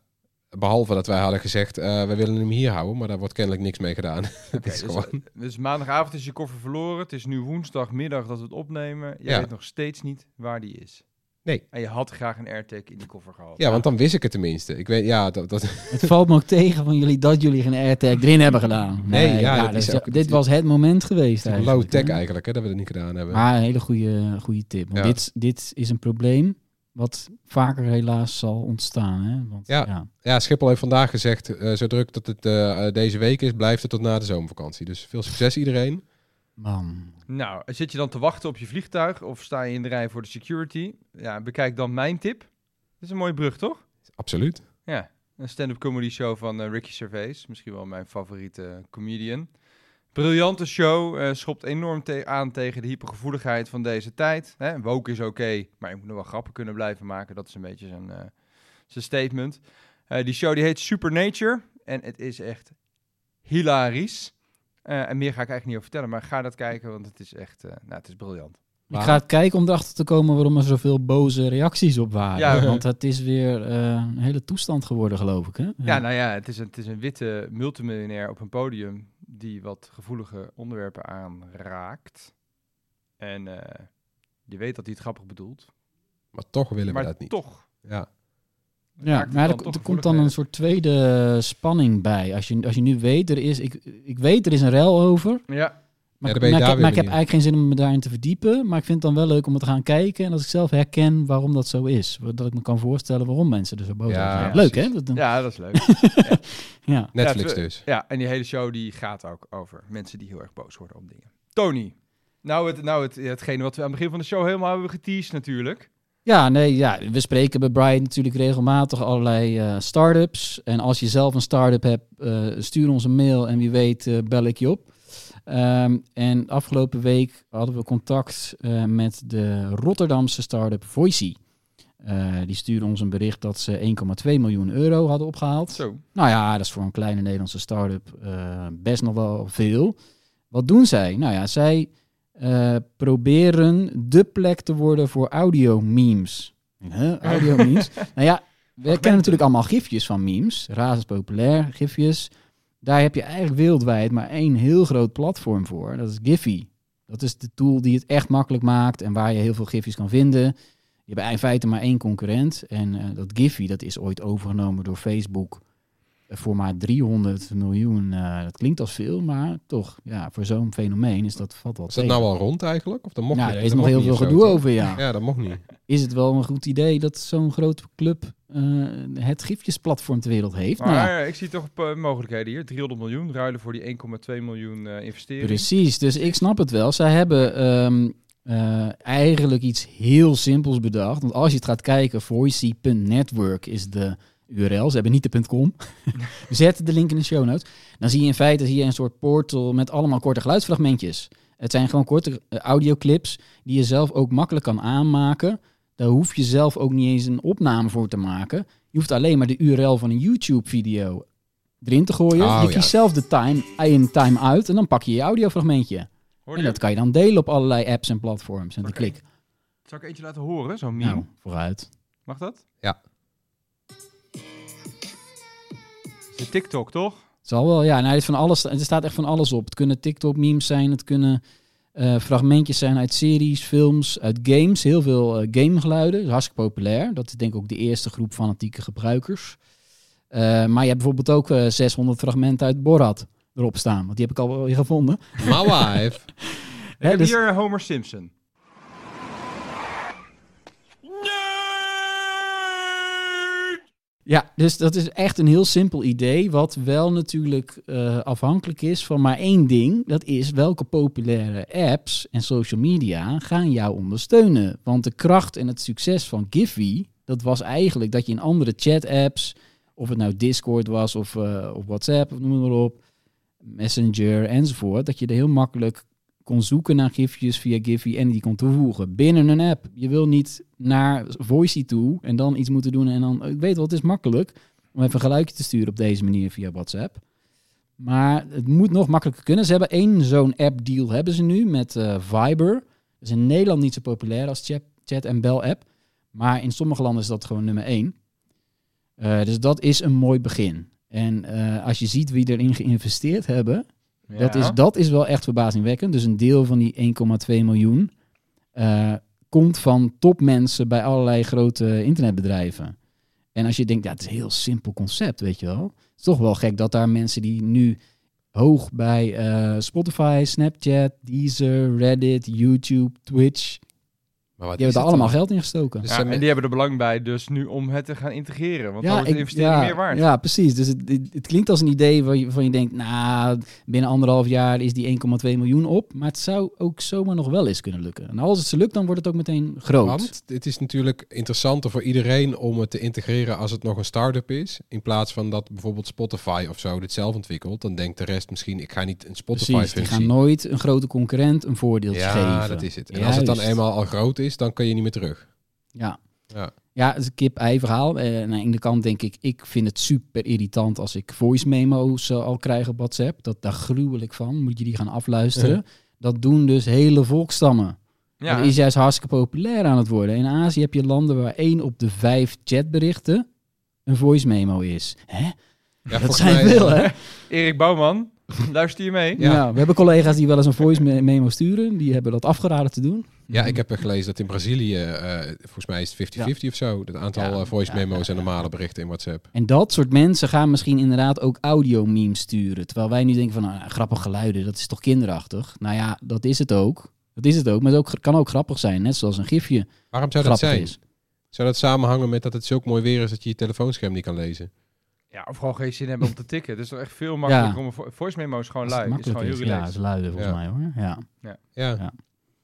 behalve dat wij hadden gezegd, eh, we willen hem hier houden, maar daar wordt kennelijk niks mee gedaan. Het is dus, gewoon... dus maandagavond is je koffer verloren. Het is nu woensdagmiddag dat we het opnemen. Je Ja. weet nog steeds niet waar die is. Nee. En je had graag een AirTag in die koffer gehad. Ja, want dan wist ik het tenminste. Ik weet, ja, dat, dat, Het valt me ook tegen van jullie dat jullie geen AirTag erin hebben gedaan. Nee, ja, dat dus is ook- dit was het moment geweest eigenlijk. low-tech eigenlijk, hè, dat we dat niet gedaan hebben. Maar een hele goede, goede tip. Want Ja. dit, dit is een probleem wat vaker helaas zal ontstaan. Hè? Want, Ja. ja. Ja, Schiphol heeft vandaag gezegd, eh, zo druk dat het eh, deze week is, blijft het tot na de zomervakantie. Dus veel succes iedereen. Man. Nou, zit je dan te wachten op je vliegtuig of sta je in de rij voor de security? Ja, bekijk dan mijn tip. Dat is een mooie brug, toch? Absoluut. Ja, een stand-up comedy show van eh, Ricky Gervais. Misschien wel mijn favoriete comedian. Briljante show. eh, schopt enorm te- aan tegen de hypergevoeligheid van deze tijd. Hè? Woke is oké, maar je moet nog wel grappen kunnen blijven maken. Dat is een beetje zijn, eh, zijn statement. Eh, die show die heet Supernature. En het is echt hilarisch. En meer ga ik eigenlijk niet over vertellen. Maar ga dat kijken, want het is echt... nou, het is briljant. Ik ga het kijken om erachter te komen waarom er zoveel boze reacties op waren. Ja. Want het is weer een hele toestand geworden, geloof ik. Hè? Ja, nou ja, het is, een, het is een witte multimiljonair op een podium die wat gevoelige onderwerpen aanraakt. En eh, je weet dat hij het grappig bedoelt. Maar toch willen we maar dat niet. toch. Ja. Ja, maar er, er komt dan een soort tweede spanning bij. Als je, als je nu weet, er is, ik, ik weet, er is een rel over. Ja, Maar, Ja, ik, maar, heb- maar weer ik heb benieuwd. eigenlijk geen zin om me daarin te verdiepen. Maar ik vind het dan wel leuk om het te gaan kijken. En als ik zelf herken waarom dat zo is. Dat ik me kan voorstellen waarom mensen er zo boos Ja, zijn. ja, Leuk, precies. hè? Dat, ja dat is leuk. ja. Netflix dus. ja, en die hele show die gaat ook over mensen die heel erg boos worden om dingen. Tony. Nou, het, nou het, hetgene wat we aan het begin van de show helemaal hebben geteased natuurlijk. Ja, nee, ja, we spreken bij Brian natuurlijk regelmatig allerlei eh start-ups. En als je zelf een start-up hebt, eh, stuur ons een mail en wie weet eh, bel ik je op. Ehm, en afgelopen week hadden we contact eh, met de Rotterdamse start-up Voicy. Eh, die stuurde ons een bericht dat ze 1,2 miljoen euro hadden opgehaald. Zo. Nou ja, dat is voor een kleine Nederlandse start-up eh, best nog wel veel. Wat doen zij? Nou ja, zij proberen de plek te worden voor audio-memes. Huh? Audio-memes? nou ja, we kennen natuurlijk allemaal gifjes van memes. Razend populair, gifjes. Daar heb je eigenlijk wereldwijd maar één heel groot platform voor. Dat is Giphy. Dat is de tool die het echt makkelijk maakt en waar je heel veel gifjes kan vinden. hebben in feite maar één concurrent. En eh, dat Giphy, dat is ooit overgenomen door Facebook voor maar 300 miljoen. Eh, dat klinkt als veel, maar toch, ja, voor zo'n fenomeen is dat valt wel Is dat tegen. nou al rond eigenlijk? Of dat mocht Ja, niet? er is nog heel veel gedoe over, ja. Ja, dat mocht niet. Is het wel een goed idee dat zo'n grote club eh, het gifjesplatform ter wereld heeft? Nou, ja, Maar ik zie toch eh, mogelijkheden hier. 300 miljoen ruilen voor die 1,2 miljoen eh investering. Precies, dus ik snap het wel. Zij hebben ehm, eh, eigenlijk iets heel simpels bedacht. Want als je het gaat kijken, voicy.network is de URL. Ze hebben niet de .com. We zetten de link in de show notes. Dan zie je in feite zie je een soort portal met allemaal korte geluidsfragmentjes. Het zijn gewoon korte eh, audioclips die je zelf ook makkelijk kan aanmaken. Daar hoef je zelf ook niet eens een opname voor te maken. Je hoeft alleen maar de URL van een YouTube-video erin te gooien. Oh, je ja. kiest zelf de time in, time uit en dan pak je je audiofragmentje. En dat kan je dan delen op allerlei apps en platforms. En de Oké. klik. Zal ik eentje laten horen, zo'n meme? Nou, vooruit. Mag dat? Ja. De TikTok, toch? Het zal wel, ja. Nou, het is van alles, er staat echt van alles op. Het kunnen TikTok-memes zijn, het kunnen eh, fragmentjes zijn uit series, films, uit games. Heel veel eh, gamegeluiden. Dat is hartstikke populair. Dat is denk ik ook de eerste groep fanatieke gebruikers. Eh, maar je hebt bijvoorbeeld ook eh, 600 fragmenten uit Borat erop staan. Want die heb ik al weer gevonden. My wife. Hè, heb dus- hier Homer Simpson. Ja, dus dat is echt een heel simpel idee, wat wel natuurlijk eh, afhankelijk is van maar één ding. Dat is welke populaire apps en social media gaan jou ondersteunen. Want de kracht en het succes van Giphy, dat was eigenlijk dat je in andere chat-apps, of het nou Discord was of, eh, of WhatsApp, of noem maar op, Messenger enzovoort, dat je er heel makkelijk kon zoeken naar gifjes via Giphy en die kon toevoegen binnen een app. Je wil niet naar Voicey toe en dan iets moeten doen en dan... Ik weet wel, het is makkelijk om even een geluidje te sturen op deze manier via WhatsApp. Maar het moet nog makkelijker kunnen. Ze hebben één zo'n app-deal hebben ze nu met eh, Viber. Dat is in Nederland niet zo populair als chat, chat en bel-app. Maar in sommige landen is dat gewoon nummer één. Eh, dus dat is een mooi begin. En eh, als je ziet wie erin geïnvesteerd hebben, dat, is, dat is wel echt verbazingwekkend. Dus een deel van die 1,2 miljoen eh, komt van topmensen bij allerlei grote internetbedrijven. En als je denkt, ja, het is een heel simpel concept, weet je wel. Het is toch wel gek dat daar mensen die nu hoog bij eh, Spotify, Snapchat, Deezer, Reddit, YouTube, Twitch, Maar wat die hebben daar allemaal dan? geld in gestoken. Dus Ja, zijn en die hebben er belang bij dus nu om het te gaan integreren. Want dan wordt de ik- investering ja, meer waard. Ja, precies. Dus het, het, het klinkt als een idee waar je, van je denkt, nou, binnen anderhalf jaar is die 1,2 miljoen op. Maar het zou ook zomaar nog wel eens kunnen lukken. En als het ze lukt, dan wordt het ook meteen groot. Want het is natuurlijk interessanter voor iedereen om het te integreren als het nog een start-up is. In plaats van dat bijvoorbeeld Spotify of zo dit zelf ontwikkelt. Dan denkt de rest misschien, ik ga niet een Precies, die Spotify-functie. gaan nooit een grote concurrent een voordeel Ja, geven. dat is het. En als het dan eenmaal al groot is, dan kun je niet meer terug. Ja. Ja. Ja, het is een kip-ei verhaal. Eh, aan de ene kant denk ik, ik vind het super irritant als ik voice memo's eh, al krijg op WhatsApp. Dat, daar gruwelijk van. Moet je die gaan afluisteren. Dat doen dus hele volkstammen. Ja. Dat is juist hartstikke populair aan het worden. In Azië heb je landen waar één op de vijf chatberichten een voice memo is. Hè? Ja, dat volgens zijn mij- veel, hè? Erik Bouwman, luister je mee? Ja. Ja. we hebben collega's die wel eens een voice me- memo sturen. Die hebben dat afgeraden te doen. Ja, ik heb er gelezen dat in Brazilië, eh, volgens mij is het 50-50 of zo, het aantal Ja, eh, voice ja, memo's ja, en normale berichten in WhatsApp. En dat soort mensen gaan misschien inderdaad ook audio-memes sturen. Terwijl wij nu denken van, nou, grappig geluiden, dat is toch kinderachtig? Nou ja, dat is het ook. Dat is het ook, maar het ook, kan ook grappig zijn. Net zoals een gifje Waarom zou dat grappig zijn? is. Zou dat samenhangen met dat het zulk mooi weer is dat je je telefoonscherm niet kan lezen? Ja, of gewoon geen zin hebben om te tikken. Het is toch echt veel makkelijker Ja. om een vo- voice memo is gewoon Als het lui. Is makkelijk gewoon heel is. Ja, relaxed. is luiden volgens Ja. mij hoor. Ja. Ja. Ja.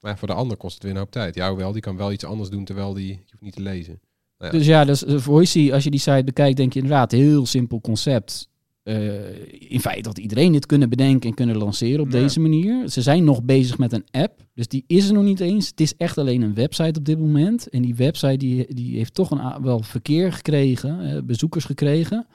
Maar voor de ander kost het weer een hoop tijd. Ja, wel, die kan wel iets anders doen terwijl die je hoeft niet te lezen. Ja. Dus ja, dus uh, Voicey, als je die site bekijkt, denk je inderdaad, heel simpel concept. Eh, in feite had iedereen dit kunnen bedenken en kunnen lanceren op Ja. deze manier. Ze zijn nog bezig met een app, dus die is er nog niet eens. Het is echt alleen een website op dit moment. En die website die, die heeft toch een, wel verkeer gekregen, eh, bezoekers gekregen.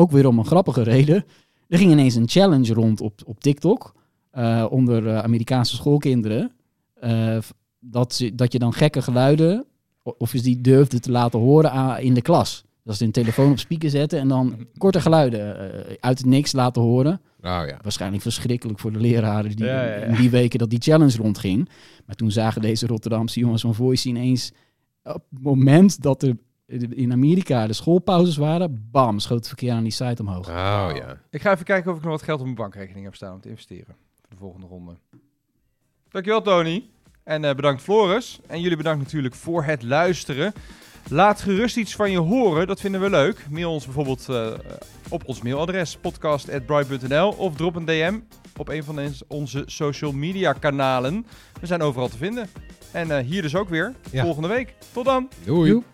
Ook weer om een grappige reden. Er ging ineens een challenge rond op, op TikTok eh, onder eh, Amerikaanse schoolkinderen. Eh, dat, ze, dat je dan gekke geluiden of is die durfde te laten horen aan, in de klas. Dat ze hun telefoon op speaker zetten en dan korte geluiden uit het niks laten horen. Nou ja. Waarschijnlijk verschrikkelijk voor de leraren die Ja, ja, ja. in die weken dat die challenge rondging. Maar toen zagen deze Rotterdamse jongens van Voice ineens op het moment dat er in Amerika de schoolpauzes waren, bam, schoot het verkeer aan die site omhoog. Oh ja. Ik ga even kijken of ik nog wat geld op mijn bankrekening heb staan om te investeren. Voor de volgende ronde. Dankjewel Tony. En eh, bedankt Floris. En jullie bedankt natuurlijk voor het luisteren. Laat gerust iets van je horen, dat vinden we leuk. Mail ons bijvoorbeeld eh, op ons mailadres podcast.bright.nl of drop een DM op een van onze social media kanalen. We zijn overal te vinden. En eh, hier dus ook weer, Ja. volgende week. Tot dan! Doei. Joep.